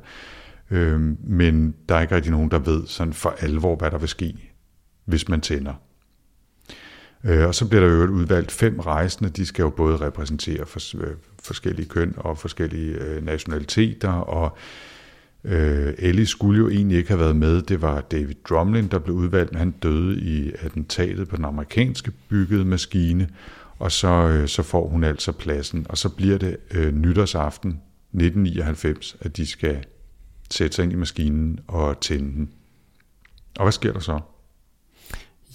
Øh, men der er ikke rigtig nogen, der ved sådan for alvor, hvad der vil ske, hvis man tænder. Øh, og så bliver der jo udvalgt fem rejsende, de skal jo både repræsentere for, øh, forskellige køn og forskellige øh, nationaliteter, og øh, Ellie skulle jo egentlig ikke have været med. Det var David Drumlin, der blev udvalgt, men han døde i attentatet på den amerikanske byggede maskine, og så, øh, så får hun altså pladsen. Og så bliver det øh, nytårsaften 1999, at de skal sætte sig ind i maskinen og tænde den. Og hvad sker der så?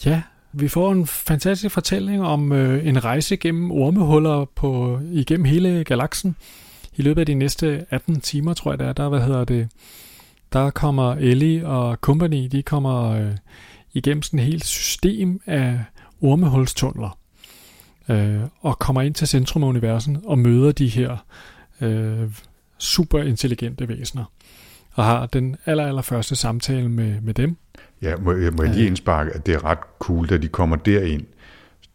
Ja, vi får en fantastisk fortælling om øh, en rejse gennem ormehuller på, igennem hele galaksen. I løbet af de næste 18 timer, tror jeg det er, der, hvad hedder det, der kommer Ellie og company, de kommer øh, igennem sådan et helt system af ormehulstunneler øh, og kommer ind til centrum af universet og møder de her øh, super intelligente væsener og har den aller, aller første samtale med, med dem. Ja, må, må jeg lige indsparke, at det er ret cool, da de kommer derind.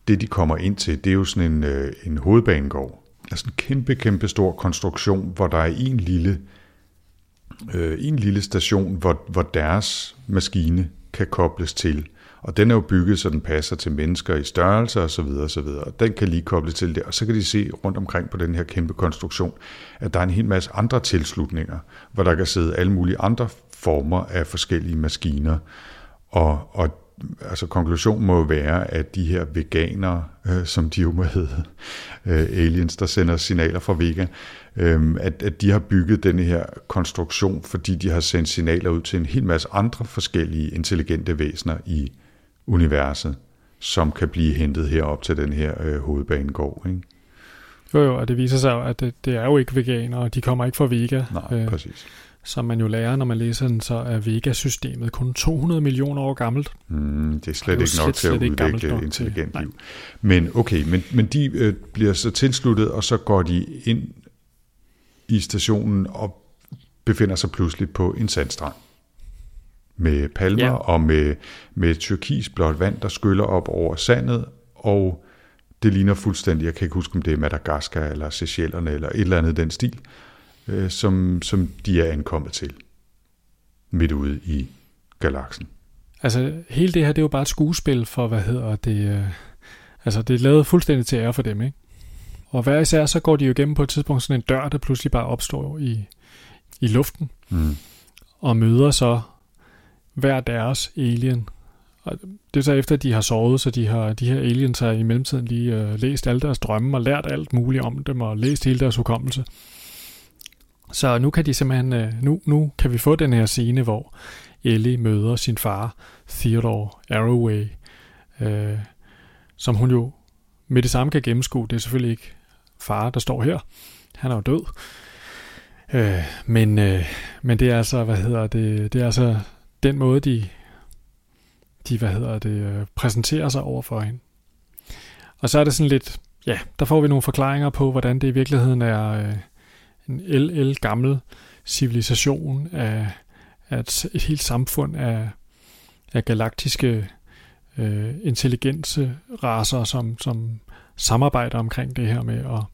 Det, de kommer ind til, det er jo sådan en, øh, en hovedbanegård. Altså en kæmpe, kæmpe stor konstruktion, hvor der er en lille, øh, en lille station, hvor, hvor deres maskine kan kobles til. Og den er jo bygget, så den passer til mennesker i størrelse og så videre og så videre. Den kan lige kobles til det, og så kan de se rundt omkring på den her kæmpe konstruktion, at der er en hel masse andre tilslutninger, hvor der kan sidde alle mulige andre former af forskellige maskiner. Og, og altså konklusionen må jo være, at de her veganere, øh, som de jo må hedde, øh, aliens, der sender signaler fra Vega, øh, at, at de har bygget denne her konstruktion, fordi de har sendt signaler ud til en hel masse andre forskellige intelligente væsener i universet, som kan blive hentet herop til den her øh, hovedbanegård. Ikke? Jo, jo, og det viser sig jo, at det, det er jo ikke veganere, og de kommer ikke fra Vega. Nej, øh, præcis. Som man jo lærer, når man læser den, så er Vega-systemet kun 200 millioner år gammelt. Mm, det er slet ikke nok til at udvikle intelligent liv. Men okay, men, men de øh, bliver så tilsluttet, og så går de ind i stationen og befinder sig pludselig på en sandstrand med palmer ja. og med, med tyrkis blåt vand, der skyller op over sandet, og det ligner fuldstændig, jeg kan ikke huske, om det er Madagaskar eller Seychellerne eller et eller andet den stil, øh, som, som de er ankommet til midt ude i galaksen. Altså, hele det her, det er jo bare et skuespil for, hvad hedder det, øh, altså det er lavet fuldstændig til ære for dem, ikke? Og hver især, så går de jo igennem på et tidspunkt sådan en dør, der pludselig bare opstår i, i luften, mm. og møder så hver deres alien. Og det er så efter, at de har sovet, så de, har, de her aliens har i mellemtiden lige øh, læst alle deres drømme og lært alt muligt om dem og læst hele deres hukommelse. Så nu kan de simpelthen, øh, nu, nu kan vi få den her scene, hvor Ellie møder sin far, Theodore Arroway, øh, som hun jo med det samme kan gennemskue. Det er selvfølgelig ikke far, der står her. Han er jo død. Øh, men, øh, men det er altså, hvad hedder det, det er altså den måde, de, de hvad hedder det, øh, præsenterer sig over for hende. Og så er det sådan lidt, ja, der får vi nogle forklaringer på, hvordan det i virkeligheden er øh, en el gammel civilisation af, af et, et helt samfund af, af galaktiske øh, intelligence raser, som, som samarbejder omkring det her med at,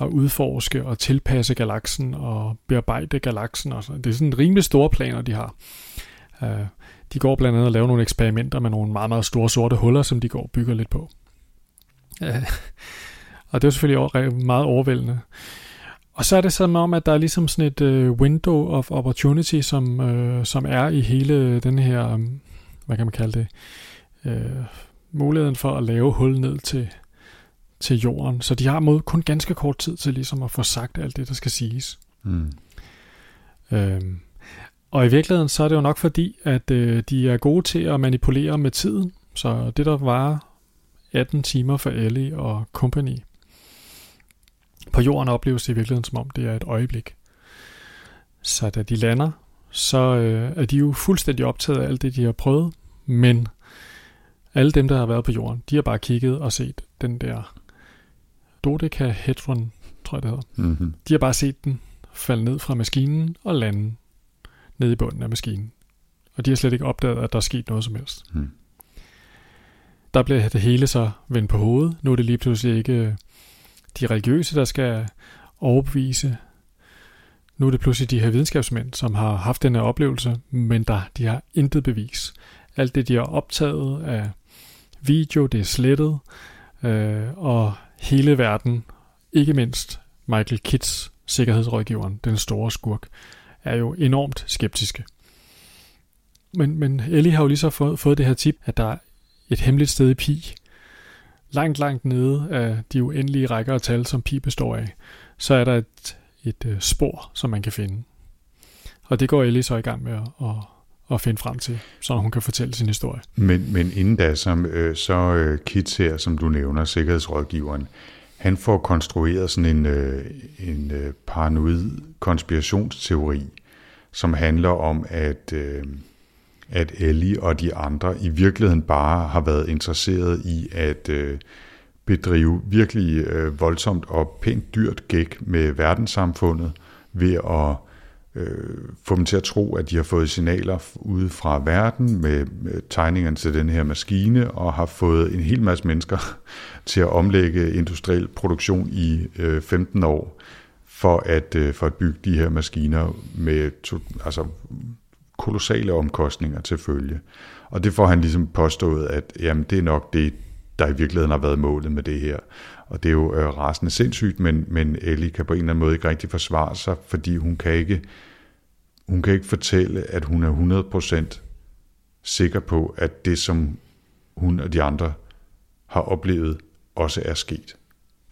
at udforske og tilpasse galaksen og bearbejde galaksen. Og sådan. Det er sådan rimelig store planer, de har. Uh, de går blandt andet og laver nogle eksperimenter med nogle meget, meget store sorte huller, som de går og bygger lidt på. Uh, og det er selvfølgelig meget overvældende. Og så er det sådan om, at der er ligesom sådan et uh, window of opportunity, som, som er i hele den her, hvad kan man kalde det, uh, muligheden for at lave hul ned til, til jorden. Så de har mod kun ganske kort tid til ligesom at få sagt alt det, der skal siges. Mm. Øhm, og i virkeligheden så er det jo nok fordi, at øh, de er gode til at manipulere med tiden. Så det der var 18 timer for Ellie og company, på jorden opleves det i virkeligheden som om det er et øjeblik. Så da de lander, så øh, er de jo fuldstændig optaget af alt det, de har prøvet, men alle dem, der har været på jorden, de har bare kigget og set den der Dodecahedron, tror jeg det hedder. Mm-hmm. De har bare set den falde ned fra maskinen og lande ned i bunden af maskinen. Og de har slet ikke opdaget, at der er sket noget som helst. Mm. Der bliver det hele så vendt på hovedet. Nu er det lige pludselig ikke øh, de religiøse, der skal overbevise. Nu er det pludselig de her videnskabsmænd, som har haft den her oplevelse, men der, de har intet bevis. Alt det, de har optaget af video, det er slettet, øh, og hele verden, ikke mindst Michael Kitts, sikkerhedsrådgiveren, den store skurk, er jo enormt skeptiske. Men, men Ellie har jo lige så fået, fået det her tip, at der er et hemmeligt sted i Pi, langt, langt nede af de uendelige rækker af tal, som Pi består af, så er der et, et øh, spor, som man kan finde. Og det går Ellie så i gang med at, at, at finde frem til, så hun kan fortælle sin historie. Men, men inden da, som, øh, så øh, Kit her, som du nævner, sikkerhedsrådgiveren, han får konstrueret sådan en, øh, en øh, paranoid konspirationsteori, som handler om, at, øh, at Ellie og de andre i virkeligheden bare har været interesseret i at øh, bedrive virkelig øh, voldsomt og pænt dyrt gæk med verdenssamfundet ved at øh, få dem til at tro, at de har fået signaler ude fra verden med, med tegningerne til den her maskine, og har fået en hel masse mennesker til at omlægge industriel produktion i øh, 15 år, for at, øh, for at bygge de her maskiner med to, altså, kolossale omkostninger til følge. Og det får han ligesom påstået, at jamen, det er nok det, der i virkeligheden har været målet med det her. Og det er jo øh, rasende sindssygt, men, men Ellie kan på en eller anden måde ikke rigtig forsvare sig, fordi hun kan ikke, hun kan ikke fortælle, at hun er 100% sikker på, at det, som hun og de andre har oplevet, også er sket.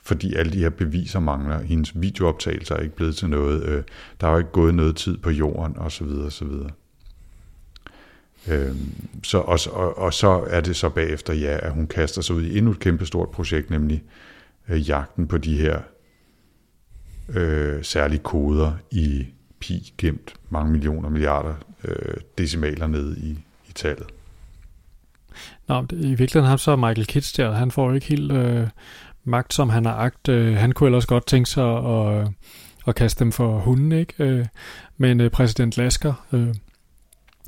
Fordi alle de her beviser mangler. Hendes videooptagelser er ikke blevet til noget. Øh, der er jo ikke gået noget tid på jorden, osv. osv. Øhm, så, og, og, og så er det så bagefter, ja, at hun kaster sig ud i endnu et kæmpestort projekt, nemlig øh, jagten på de her øh, særlige koder i pi gemt mange millioner milliarder øh, decimaler ned i, i tallet. Nå, i virkeligheden har så Michael Kitts der, han får jo ikke helt øh, magt, som han har agt. Øh, han kunne ellers godt tænke sig at, øh, at kaste dem for hunden, ikke? Øh, men øh, præsident Lasker øh,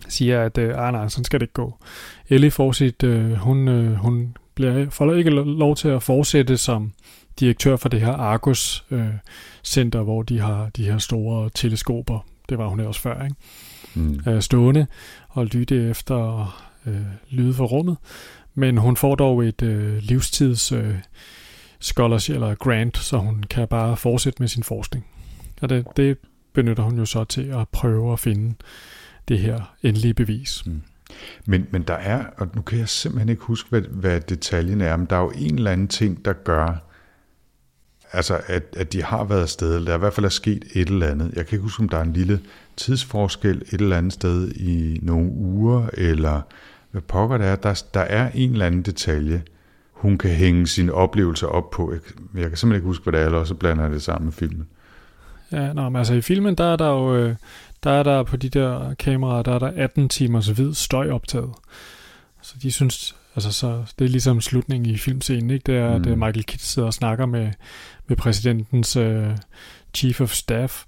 siger, at øh, ah, nej, sådan skal det ikke gå. Ellie får sit, øh, hun, øh, hun bliver, får ikke lov til at fortsætte som direktør for det her Argus øh, center, hvor de har de her store teleskoper, det var hun også før, ikke? Mm. Øh, stående og lytte efter øh, lyde fra rummet. Men hun får dog et øh, livstids øh, scholarship eller grant, så hun kan bare fortsætte med sin forskning. Og det, det benytter hun jo så til at prøve at finde det her endelige bevis. Mm. Men, men der er, og nu kan jeg simpelthen ikke huske, hvad, hvad detaljen er, men der er jo en eller anden ting, der gør, altså at, at de har været afsted, eller der i hvert fald er sket et eller andet. Jeg kan ikke huske, om der er en lille tidsforskel et eller andet sted i nogle uger, eller hvad pokker det er. Der, der er en eller anden detalje, hun kan hænge sine oplevelser op på. Jeg, jeg kan simpelthen ikke huske, hvad det er, eller så blander jeg det sammen med filmen. Ja, nå, men altså i filmen, der er der jo, øh, der er der på de der kameraer, der er der 18 timers hvid støj optaget. Så de synes, altså så, det er ligesom slutningen i filmscenen, ikke? Det er, mm. at Michael Kidd sidder og snakker med, med præsidentens uh, chief of staff,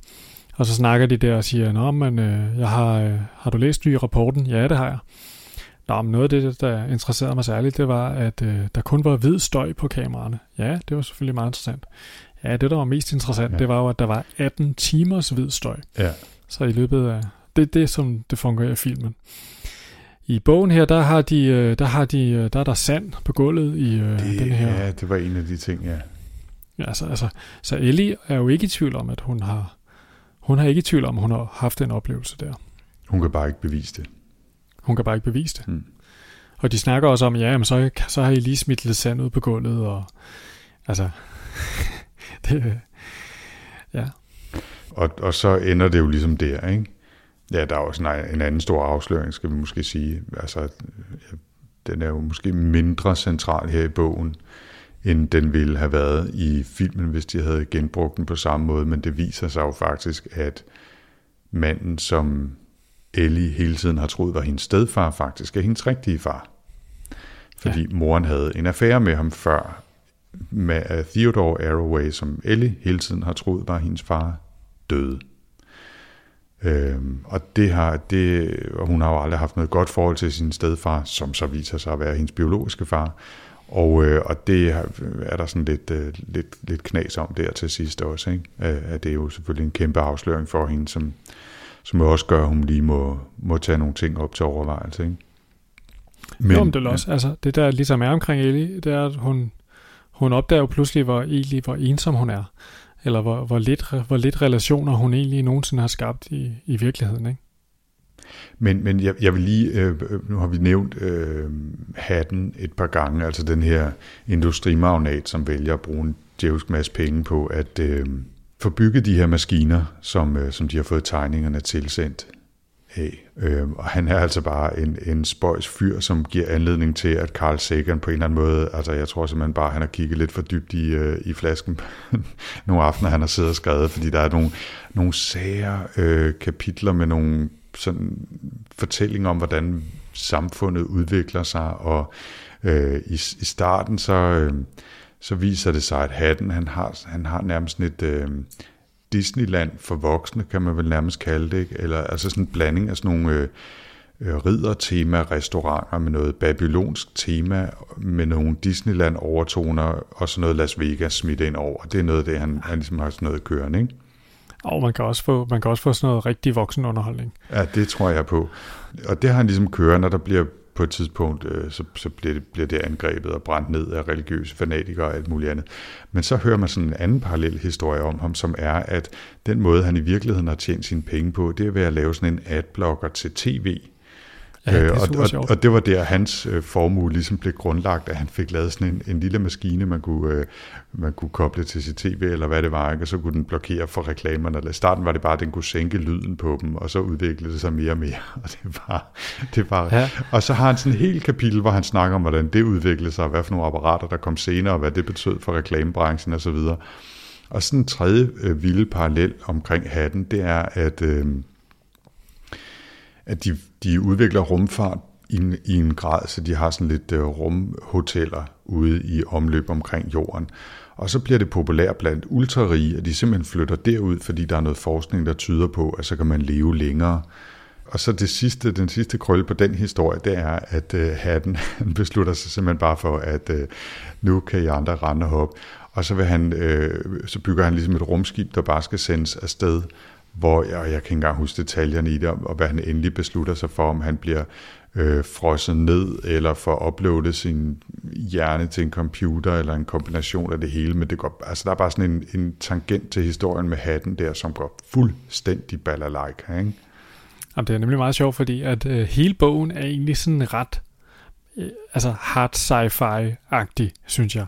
og så snakker de der og siger, Nå, men uh, jeg har, uh, har du læst ny rapporten? Ja, det har jeg. Nå, men noget af det, der interesserede mig særligt, det var, at uh, der kun var hvid støj på kameraerne. Ja, det var selvfølgelig meget interessant. Ja, det, der var mest interessant, ja. det var jo, at der var 18 timers hvid støj. Ja. Så i løbet af... Det er det, som det fungerer i filmen. I bogen her, der har de, øh, der har de, øh, der er der sand på gulvet i øh, det, den her. Ja, det var en af de ting, ja. ja altså, altså, så Ellie er jo ikke i tvivl om, at hun har, hun har ikke i tvivl om, at hun har haft en oplevelse der. Hun kan bare ikke bevise det. Hun kan bare ikke bevise det. Hmm. Og de snakker også om, ja, men så, så har I lige smidt lidt sand ud på gulvet, og altså, det, ja. Og, og så ender det jo ligesom der, ikke? Ja, der er også en, en anden stor afsløring, skal vi måske sige. Altså, den er jo måske mindre central her i bogen, end den ville have været i filmen, hvis de havde genbrugt den på samme måde. Men det viser sig jo faktisk, at manden, som Ellie hele tiden har troet var hendes stedfar, faktisk er hendes rigtige far. Fordi ja. moren havde en affære med ham før, med Theodore Arroway, som Ellie hele tiden har troet var hendes far, døde. Øhm, og det har, det, og hun har jo aldrig haft noget godt forhold til sin stedfar, som så viser sig at være hendes biologiske far. Og, øh, og det er der sådan lidt, øh, lidt, lidt knas om der til sidst også. Ikke? At det er jo selvfølgelig en kæmpe afsløring for hende, som, som også gør, at hun lige må, må tage nogle ting op til overvejelse. Ikke? Men, jo, det er også, ja. altså, det der ligesom er omkring Ellie, det er, at hun, hun opdager jo pludselig, hvor, egentlig, hvor ensom hun er eller hvor, hvor, lidt, hvor lidt relationer hun egentlig nogensinde har skabt i, i virkeligheden. Ikke? Men, men jeg, jeg vil lige, øh, øh nu har vi nævnt øh, hatten et par gange, altså den her industrimagnat, som vælger at bruge en djævsk masse penge på at øh, få bygget de her maskiner, som, øh, som de har fået tegningerne tilsendt af. Øh, og han er altså bare en, en spøjs fyr, som giver anledning til, at Carl Sagan på en eller anden måde, altså jeg tror simpelthen bare, at han har kigget lidt for dybt i, øh, i flasken nogle aftener, han har siddet og skrevet, fordi der er nogle, nogle sære øh, kapitler med nogle sådan fortællinger om, hvordan samfundet udvikler sig, og øh, i, i starten så, øh, så viser det sig, at Hatten, han har, han har nærmest et, øh, Disneyland for voksne, kan man vel nærmest kalde det, ikke? eller altså sådan en blanding af sådan nogle øh, øh, riddertema-restauranter med noget babylonsk tema, med nogle Disneyland-overtoner, og så noget Las Vegas smidt ind over. Det er noget af det, han, han ligesom har sådan noget kørende, ikke? Og man kan også få, man kan også få sådan noget rigtig voksenunderholdning. Ja, det tror jeg på. Og det har han ligesom kørende, når der bliver på et tidspunkt, øh, så, så bliver, det, bliver det angrebet og brændt ned af religiøse fanatikere og alt muligt andet. Men så hører man sådan en anden parallel historie om ham, som er, at den måde, han i virkeligheden har tjent sine penge på, det er ved at lave sådan en adblocker til tv. Ja, det Øh, og, og, sjovt. og det var der, hans øh, formue ligesom blev grundlagt, at han fik lavet sådan en, en lille maskine, man kunne, øh, man kunne koble til sit tv, eller hvad det var, ikke? og så kunne den blokere for reklamerne. Eller I starten var det bare, at den kunne sænke lyden på dem, og så udviklede det sig mere og mere. Og, det var, det var, Ja. og så har han sådan en helt kapitel, hvor han snakker om, hvordan det udviklede sig, og hvad for nogle apparater, der kom senere, og hvad det betød for reklamebranchen osv. Og sådan en tredje øh, vilde parallel omkring hatten, det er, at... Øh, at de, de udvikler rumfart i en, i en grad, så de har sådan lidt øh, rumhoteller ude i omløb omkring jorden. Og så bliver det populært blandt ultrarige, at de simpelthen flytter derud, fordi der er noget forskning, der tyder på, at så kan man leve længere. Og så det sidste, den sidste krølle på den historie, det er, at øh, hatten han beslutter sig simpelthen bare for, at øh, nu kan I andre rende og hoppe. Og så, vil han, øh, så bygger han ligesom et rumskib, der bare skal sendes afsted, hvor jeg, jeg kan ikke engang huske detaljerne i det, og hvad han endelig beslutter sig for, om han bliver øh, frosset ned, eller får uploadet sin hjerne til en computer, eller en kombination af det hele, men det går, altså der er bare sådan en, en tangent til historien med hatten der, som går fuldstændig balalaika, ikke? Jamen, det er nemlig meget sjovt, fordi at øh, hele bogen er egentlig sådan ret øh, altså hard sci-fi-agtig, synes jeg.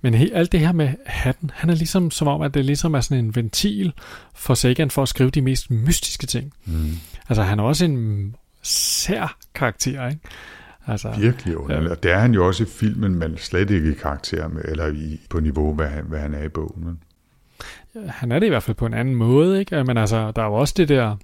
Men he, alt det her med hatten, han er ligesom som om, at det ligesom er sådan en ventil for Sagan for at skrive de mest mystiske ting. Mm. Altså, han er også en sær karakter, ikke? Altså, Virkelig underligt. Og det er han jo også i filmen, men slet ikke i karakter med, eller i, på niveau, hvad han, hvad han er i bogen. Men. han er det i hvert fald på en anden måde, ikke? Men altså, der er jo også det der...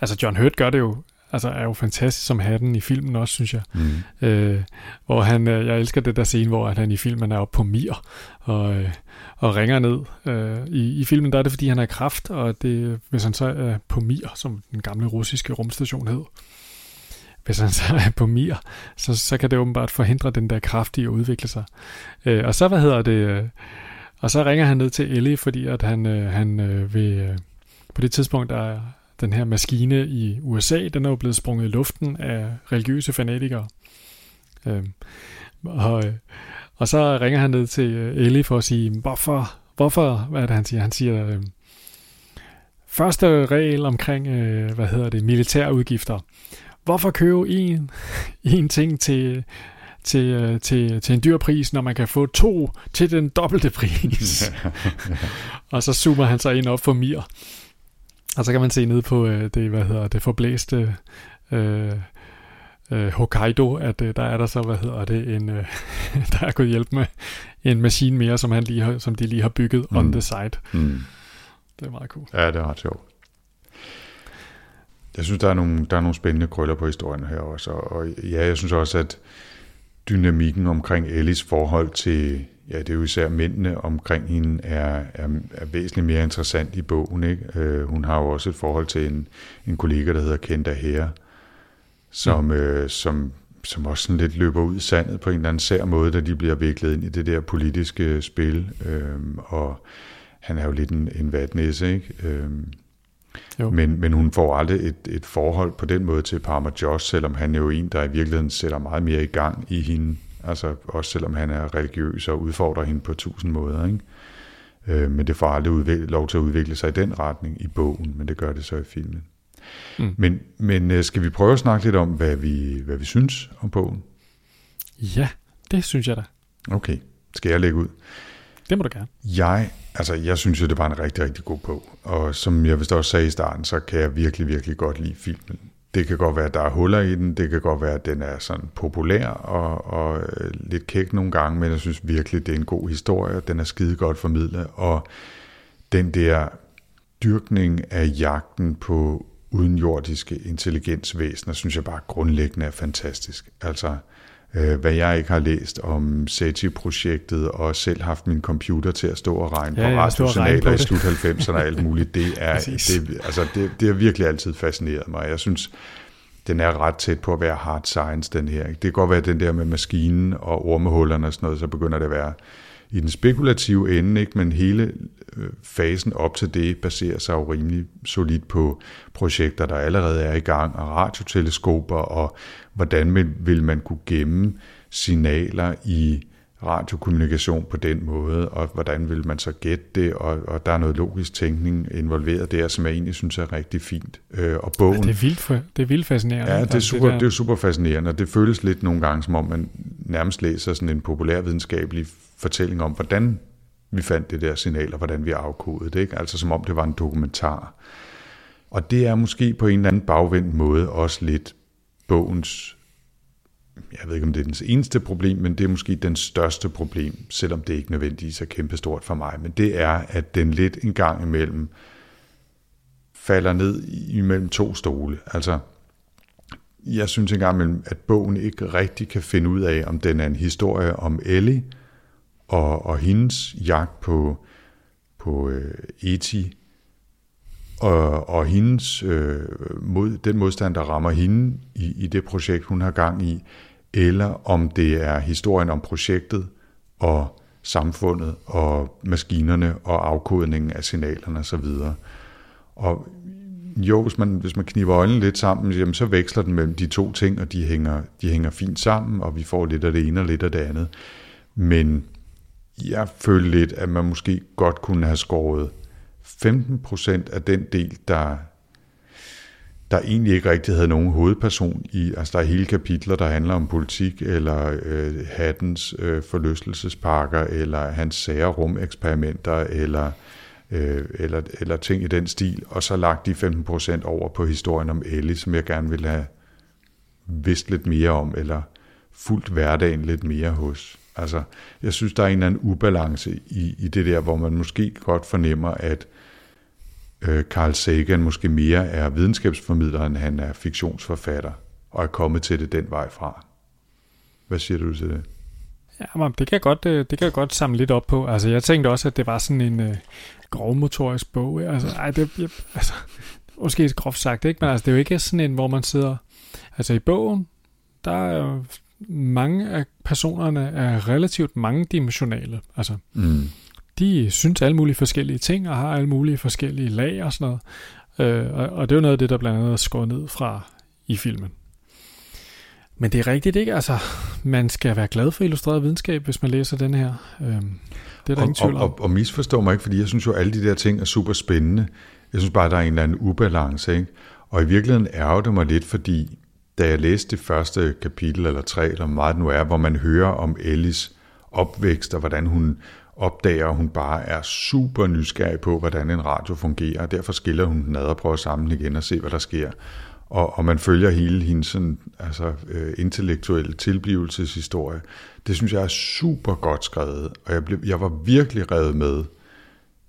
Altså, John Hurt gør det jo, altså er jo fantastisk som hatten i filmen også, synes jeg. Mm. Øh, hvor han, øh, jeg elsker det der scene, hvor han i filmen er oppe på Mir og, øh, og ringer ned. Øh, i, I filmen der er det, fordi han er kraft, og det, hvis han så er på Mir, som den gamle russiske rumstation hed, hvis han så er på Mir, så, så kan det åbenbart forhindre den der kraft i at udvikle sig. Øh, og så, hvad hedder det, øh, og så ringer han ned til Ellie, fordi at han, øh, han øh, vil, øh, på det tidspunkt, der er den her maskine i USA, den er jo blevet sprunget i luften af religiøse fanatikere. Øhm, og, øh, og så ringer han ned til øh, Ellie for at sige, hvorfor, hvorfor, hvad er det han siger? Han siger, øh, første regel omkring, øh, hvad hedder det, militærudgifter. Hvorfor købe en, en ting til, til, øh, til, til en dyr pris, når man kan få to til den dobbelte pris? og så zoomer han sig ind op for Mir. Og så kan man se ned på øh, det, hvad hedder det, forblæste øh, øh, Hokkaido, at øh, der er der så, hvad hedder det, en, øh, der er gået hjælp med en maskine mere, som, han lige har, som de lige har bygget mm. on the side. Mm. Det er meget cool. Ja, det er ret sjovt. Jeg synes, der er nogle, der er nogle spændende krøller på historien her også, og, og ja, jeg synes også, at dynamikken omkring Ellis forhold til, ja, det er jo især mændene omkring hende, er, er, er væsentligt mere interessant i bogen. Ikke? Øh, hun har jo også et forhold til en, en kollega, der hedder Kenda Her, som, mm. øh, som, som også sådan lidt løber ud i sandet på en eller anden sær måde, da de bliver viklet ind i det der politiske spil. Øh, og han er jo lidt en, en vatnæse, ikke? Øh, Jo. men, men hun får aldrig et, et forhold på den måde til Parma Josh, selvom han er jo en, der i virkeligheden sætter meget mere i gang i hende. Altså også selvom han er religiøs og udfordrer hende på tusind måder. Ikke? Øh, men det får aldrig udvikle, lov til at udvikle sig i den retning i bogen, men det gør det så i filmen. Mm. Men, men øh, skal vi prøve at snakke lidt om, hvad vi, hvad vi synes om bogen? Ja, det synes jeg da. Okay, skal jeg lægge ud? Det må du gerne. Jeg, altså, jeg synes jo, det var en rigtig, rigtig god bog. Og som jeg vist også sagde i starten, så kan jeg virkelig, virkelig godt lide filmen. Det kan godt være, at der er huller i den. Det kan godt være, at den er sådan populær og, og øh, lidt kæk nogle gange, men jeg synes virkelig, det er en god historie. Den er skide godt formidlet, og den der dyrkning af jagten på udenjordiske intelligensvæsener, synes jeg bare grundlæggende er fantastisk. Altså, øh, hvad jeg ikke har læst om SETI-projektet, og selv haft min computer til at stå og regne Ja, på radiosignaler i slut 90'erne og alt muligt, det er, det, altså, det, det har virkelig altid fascineret mig. Jeg synes, den er ret tæt på at være hard science, den her. Det kan godt være, den der med maskinen og ormehullerne og sådan noget, så begynder det at være i den spekulative ende, ikke? men hele øh, fasen op til det baserer sig jo rimelig solidt på projekter, der allerede er i gang, og radioteleskoper, og hvordan vil man kunne gemme signaler i radiokommunikation på den måde, og hvordan vil man så gætte det, og, og der er noget logisk tænkning involveret der, som jeg egentlig synes er rigtig fint. Øh, og bogen, ja, det, er vildt, det er vildt fascinerende. Ja, det er, super, det, det er super fascinerende, og det føles lidt nogle gange, som om man nærmest læser sådan en populærvidenskabelig fortælling om, hvordan vi fandt det der signal, og hvordan vi afkodede det. Ikke? Altså som om det var en dokumentar. Og det er måske på en eller anden bagvendt måde også lidt bogens jeg ved ikke, om det er dens eneste problem, men det er måske den største problem, selvom det ikke nødvendigvis er kæmpestort for mig. Men det er, at den lidt en gang imellem falder ned imellem to stole. Altså, jeg synes engang imellem, at bogen ikke rigtig kan finde ud af, om den er en historie om Ellie og, og hendes jagt på, på øh, Eti, og, og hendes, øh, mod, den modstand, der rammer hende i, i det projekt, hun har gang i, eller om det er historien om projektet og samfundet og maskinerne og afkodningen af signalerne osv. Og jo, hvis man, hvis man kniver øjnene lidt sammen, jamen, så veksler den mellem de to ting, og de hænger, de hænger fint sammen, og vi får lidt af det ene og lidt af det andet. Men jeg føler lidt, at man måske godt kunne have skåret 15% af den del, der der egentlig ikke rigtig havde nogen hovedperson i. Altså der er hele kapitler, der handler om politik, eller øh, Hattens øh, forlystelsesparker, eller hans sære rumeksperimenter, eller, øh, eller, eller ting i den stil, og så lagt de 15% over på historien om Ellie, som jeg gerne ville have vidst lidt mere om, eller fuldt hverdagen lidt mere hos. Altså, jeg synes, der er en eller anden ubalance i, i det der, hvor man måske godt fornemmer, at øh, Carl Sagan måske mere er videnskabsformidler, end han er fiktionsforfatter, og er kommet til det den vej fra. Hvad siger du til det? Ja, men det kan jeg godt, øh, det kan jeg godt samle lidt op på. Altså, jeg tænkte også, at det var sådan en øh, grovmotorisk bog. Altså, ej, det, jeg, altså, måske groft sagt, ikke? Men altså, det er jo ikke sådan en, hvor man sidder... Altså, i bogen, der er mange af personerne er relativt mangedimensionale. Altså, mm de synes alle mulige forskellige ting, og har alle mulige forskellige lag og sådan noget. Øh, og, og det er jo noget af det, der blandt andet er skåret ned fra i filmen. Men det er rigtigt ikke, altså man skal være glad for illustreret videnskab, hvis man læser den her. Øh, det er der og, ingen tvivl om. Og, og, og misforstår mig ikke, fordi jeg synes jo, alle de der ting er super spændende. Jeg synes bare, der er en eller anden ubalance, ikke? Og i virkeligheden ærger det mig lidt, fordi da jeg læste det første kapitel eller tre, eller meget nu er, hvor man hører om Ellis opvækst, og hvordan hun opdager, at hun bare er super nysgerrig på, hvordan en radio fungerer, og derfor skiller hun den ad og prøver sammen igen og se, hvad der sker. Og, og man følger hele hendes sådan, altså, øh, intellektuelle tilblivelseshistorie. Det synes jeg er super godt skrevet, og jeg, blev, jeg var virkelig revet med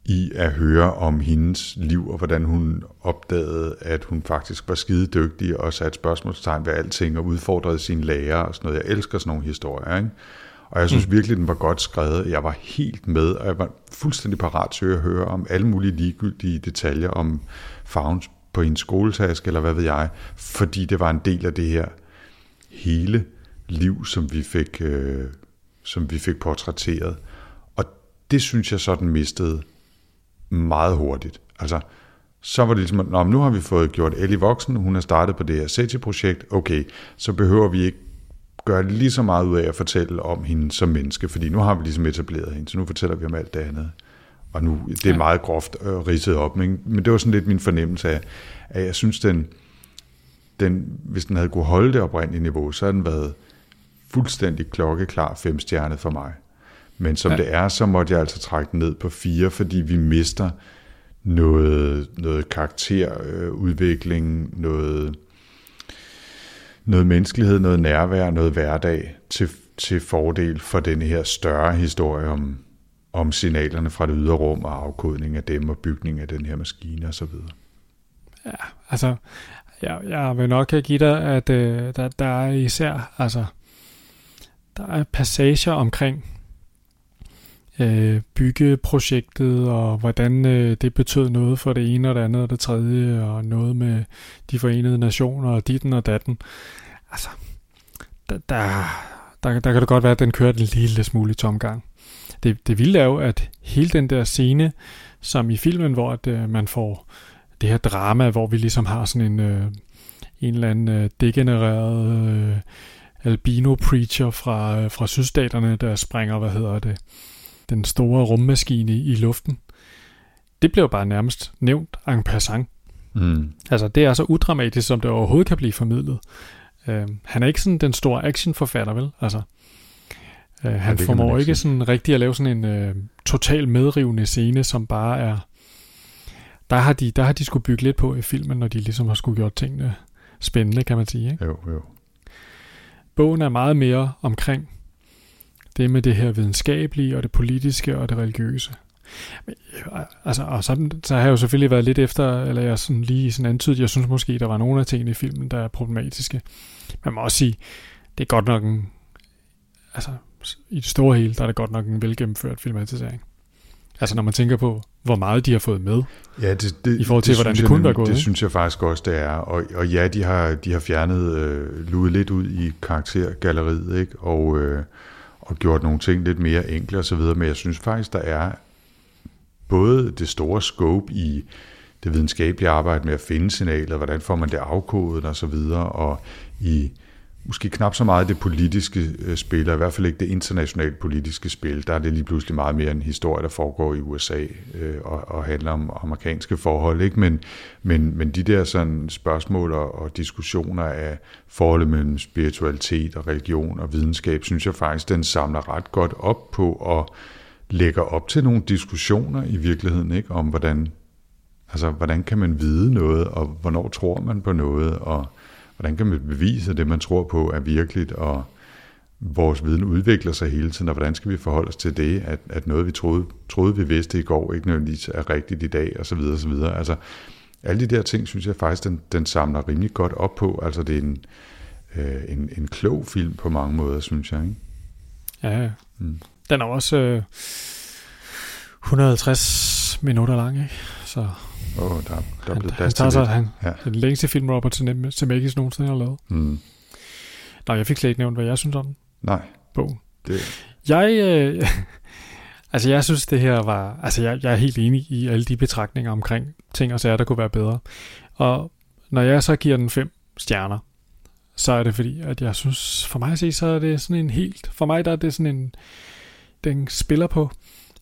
i at høre om hendes liv, og hvordan hun opdagede, at hun faktisk var skide dygtig og satte spørgsmålstegn ved alting og udfordrede sine lærer og sådan noget. Jeg elsker sådan nogle historier, ikke? Og jeg synes mm. virkelig, den var godt skrevet. Jeg var helt med, og jeg var fuldstændig parat til at høre om alle mulige ligegyldige detaljer om farven på en skoletaske, eller hvad ved jeg, fordi det var en del af det her hele liv, som vi fik, øh, som vi fik portrætteret. Og det synes jeg sådan mistede meget hurtigt. Altså, så var det ligesom, Nå, nu har vi fået gjort Ellie voksen, hun har startet på det her SETI-projekt, okay, så behøver vi ikke gøre lige så meget ud af at fortælle om hende som menneske, fordi nu har vi ligesom etableret hende, så nu fortæller vi om alt det andet. Og nu, det er ja. meget groft øh, ridset op, men, men det var sådan lidt min fornemmelse af, at jeg synes, den, den, hvis den havde kunne holde det oprindelige niveau, så havde den været fuldstændig klokkeklar femstjernet for mig. Men som ja. det er, så måtte jeg altså trække den ned på fire, fordi vi mister noget, noget karakterudvikling, noget noget menneskelighed, noget nærvær, noget hverdag til, til fordel for den her større historie om, om signalerne fra det ydre rum og afkodning af dem og bygning af den her maskine osv. Ja, altså, jeg, jeg vil nok give dig, at øh, der, der er især, altså, der er passager omkring øh, byggeprojektet, og hvordan øh, det betød noget for det ene og det andet og det tredje, og noget med de forenede nationer og ditten og datten. Altså, der, der, der, der kan det godt være, at den kørte en lille smule i tomgang. Det, det vilde er jo, at hele den der scene, som i filmen, hvor at, øh, man får det her drama, hvor vi ligesom har sådan en, øh, en eller anden øh, degenereret øh, albino preacher fra, øh, fra sydstaterne, der springer, hvad hedder det, den store rummaskine i luften. Det blev bare nærmest nævnt en passant. Mm. Altså, det er så udramatisk, som det overhovedet kan blive formidlet. Øh, han er ikke sådan den store actionforfatter, vel? Altså, øh, han kan formår ikke ikke sådan rigtig at lave sådan en øh, total medrivende scene, som bare er... Der har, de, der har de skulle bygge lidt på i filmen, når de ligesom har skulle gjort tingene spændende, kan man sige. Ikke? Jo, jo. Bogen er meget mere omkring det med det her videnskabelige, og det politiske, og det religiøse. Øh, Altså, og så, så har jeg jo selvfølgelig været lidt efter, eller jeg sådan lige sådan antydet, jeg synes måske, der var nogle af tingene i filmen, der er problematiske. Man må også sige, det er godt nok en, altså i det store hele, der er det godt nok en velgennemført filmatisering. Altså når man tænker på, hvor meget de har fået med. Ja, det, det, I forhold til, hvordan synes det jeg kunne nemlig- være gået, Det synes jeg faktisk også, det er. Og, og ja, de har, de har fjernet, øh, luet lidt ud i karaktergalleriet, ikke? Og, øh, og gjort nogle ting lidt mere enkle og så videre. Men jeg synes faktisk, der er både det store scope i det videnskabelige arbejde med at finde signaler, hvordan får man det afkodet og så videre, og i måske knap så meget det politiske øh, spil, og i hvert fald ikke det internationalt politiske spil. Der er det lige pludselig meget mere en historie, der foregår i USA øh, og, og handler om amerikanske forhold. Ikke? Men, men, men de der sådan spørgsmål og, og diskussioner af forholdet mellem spiritualitet og religion og videnskab, synes jeg faktisk, den samler ret godt op på og lægger op til nogle diskussioner i virkeligheden, ikke? om hvordan, altså, hvordan kan man vide noget, og hvornår tror man på noget, og hvordan kan man bevise, at det, man tror på, er virkeligt, og vores viden udvikler sig hele tiden, og hvordan skal vi forholde os til det, at, at noget, vi troede, troede, vi vidste i går, ikke nødvendigvis er rigtigt i dag, og så videre, og så videre. Altså, alle de der ting, synes jeg faktisk, den, den samler rimelig godt op på. Altså, det er en, øh, en, en klog film på mange måder, synes jeg. Ikke? Ja, ja. Mm. Den er også øh, 150 minutter lang, ikke? Så Åh, oh, der, der er han, blevet han plads til sig, han, Ja. den længste film, Robert Zeme- Zemeckis nogensinde har lavet. Mm. Nå, jeg fik slet ikke nævnt, hvad jeg synes om Nej, bogen. det, Jeg, øh, altså jeg synes det her var, altså jeg, jeg er helt enig i alle de betragtninger omkring ting og sager, der kunne være bedre. Og når jeg så giver den fem stjerner, så er det fordi, at jeg synes, for mig at se, så er det sådan en helt, for mig der er det sådan en, den spiller på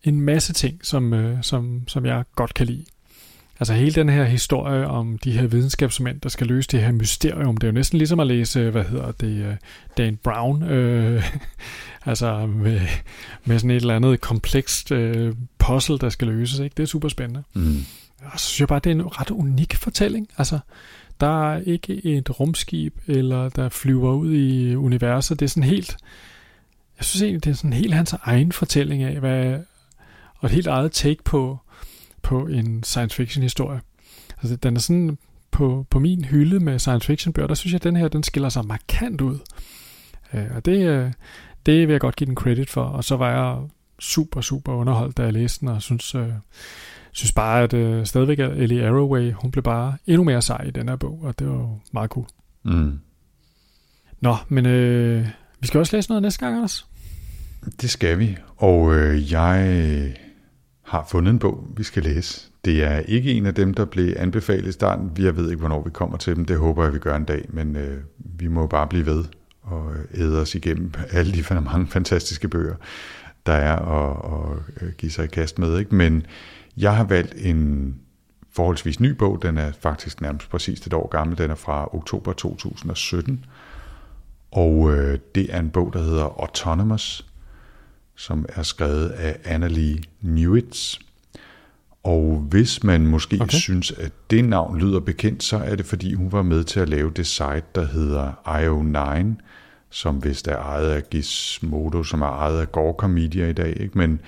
en masse ting, som, øh, som, som jeg godt kan lide. Altså hele den her historie om de her videnskabsmænd, der skal løse det her mysterium, det er jo næsten ligesom at læse, hvad hedder det, øh, Dan Brown, øh, altså med, med sådan et eller andet komplekst øh, puzzle, der skal løses. Ikke? Det er super spændende. mm. Og så synes jeg bare, det er en ret unik fortælling. Altså, der er ikke et rumskib, eller der flyver ud i universet. Det er sådan helt... Jeg synes egentlig, det er sådan helt hans egen fortælling af, hvad, og et helt eget take på, på en science fiction historie. Altså, den er sådan på, på min hylde med science fiction bøger, der synes jeg, at den her, den skiller sig markant ud. Øh, og det, øh, det vil jeg godt give den credit for. Og så var jeg super, super underholdt, da jeg læste den, og synes, øh, synes bare, at øh, stadigvæk at Ellie Arroway, hun blev bare endnu mere sej i den her bog, og det var jo meget cool. Mm. Nå, men øh, vi skal også læse noget næste gang, Anders. Det skal vi, og øh, jeg har fundet en bog, vi skal læse. Det er ikke en af dem, der blev anbefalet i starten. Jeg ved ikke, hvornår vi kommer til dem. Det håber jeg, vi gør en dag, men øh, vi må bare blive ved og øh, æde os igennem alle de mange fantastiske bøger, der er at, at øh, give sig i kast med. Ikke? Men jeg har valgt en forholdsvis ny bog. Den er faktisk nærmest præcis et år gammel. Den er fra oktober 2017. Og øh, det er en bog, der hedder Autonomous, som er skrevet af Annalie Newitz. Og hvis man måske Okay. synes, at det navn lyder bekendt, så er det fordi, hun var med til at lave det site, der hedder IO9, som vist er ejet af Gizmodo, som er ejet af Gorka Media i dag. Ikke? Men,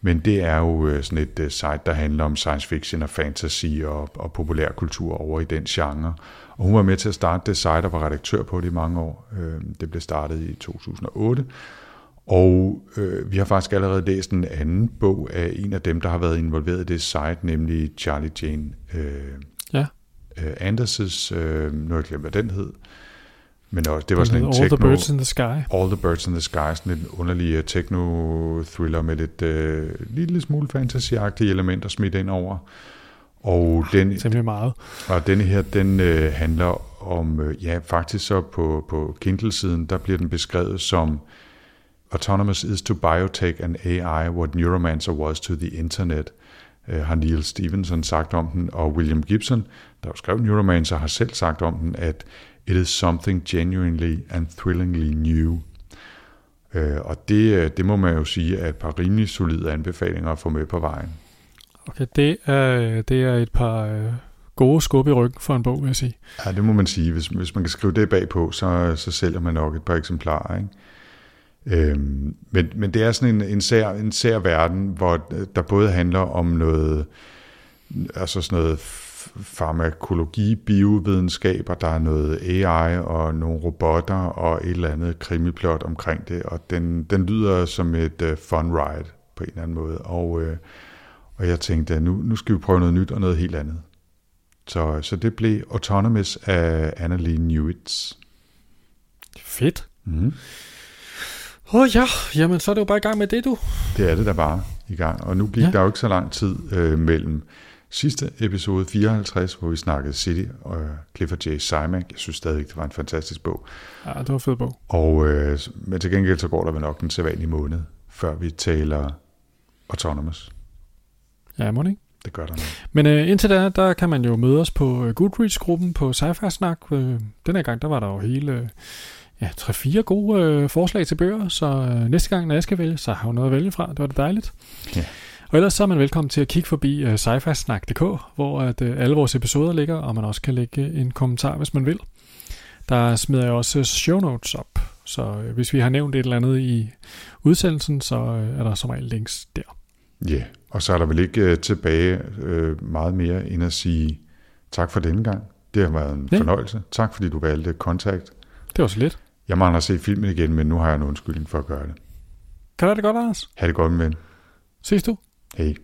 men det er jo øh, sådan et øh, site, der handler om science fiction og fantasy og, og populærkultur over i den genre. Og hun var med til at starte det site og var redaktør på det i mange år. Øh, Det blev startet i 2008. Og øh, vi har faktisk allerede læst en anden bog af en af dem, der har været involveret i det site, nemlig Charlie Jane øh, Ja. øh, Anders' øh, nu har jeg glemt, hvad den hed. Men også, det var sådan en All techno, the Birds in the Sky. All the Birds in the Sky, sådan en underlig øh, techno-thriller med lidt øh, lille smule fantasy elementer smidt ind over. Og den, Temmelig meget. og denne her, den øh, handler om, øh, ja, faktisk så på, på Kindle-siden, der bliver den beskrevet som Autonomous is to biotech and AI what Neuromancer was to the internet, øh, har Neil Stevenson sagt om den, og William Gibson, der skrev Neuromancer, har selv sagt om den, at it is something genuinely and thrillingly new. Øh, og det, øh, det må man jo sige er et par rimelig solide anbefalinger at få med på vejen. Okay, det er, det er et par gode skub i ryggen for en bog, vil jeg sige. Ja, det må man sige. Hvis, hvis man kan skrive det bagpå, så, så sælger man nok et par eksemplarer. Ikke? Øhm, men, men det er sådan en, en, sær, en sær verden, hvor der både handler om noget, altså sådan noget farmakologi, biovidenskab, og der er noget AI og nogle robotter og et eller andet krimiplot omkring det, og den, den lyder som et uh, fun ride på en eller anden måde, og, uh, og jeg tænkte, at nu, nu skal vi prøve noget nyt og noget helt andet. Så, så det blev Autonomous af Annalie Newitz. Fedt. Mm. Åh oh, ja, jamen så er det jo bare i gang med det, du. Det er det der bare i gang, og nu gik ja. Der jo ikke så lang tid øh, mellem sidste episode 54, hvor vi snakkede City og Clifford J. Simak. Jeg synes stadig det var en fantastisk bog. Ja, det var en fed bog. Og, øh, men til gengæld så går der vel nok en sædvanlig måned, før vi taler Autonomous. Ja, må det ikke? Det gør der nok. Men øh, indtil da, der kan man jo møde os på øh, Goodreads-gruppen på Sci-Fi Snak. Øh, den her gang, der var der jo hele øh, ja, 3-4 gode øh, forslag til bøger, så øh, næste gang, når jeg skal vælge, så har jeg noget at vælge fra. Det var det dejligt. Ja. Og ellers så er man velkommen til at kigge forbi øh, sci-fi-snak.dk, hvor at, øh, alle vores episoder ligger, og man også kan lægge en kommentar, hvis man vil. Der smider jeg også show notes op, så øh, hvis vi har nævnt et eller andet i udsendelsen, så øh, er der som regel links der. Ja, yeah. og så er der vel ikke øh, tilbage øh, meget mere end at sige tak for denne gang. Det har været en Ja. fornøjelse. Tak fordi du valgte kontakt. Det var så lidt. Jeg mangler at se filmen igen, men nu har jeg en undskyldning for at gøre det. Kan du det godt, Anders? Ha' det godt med. Ses du? Hej.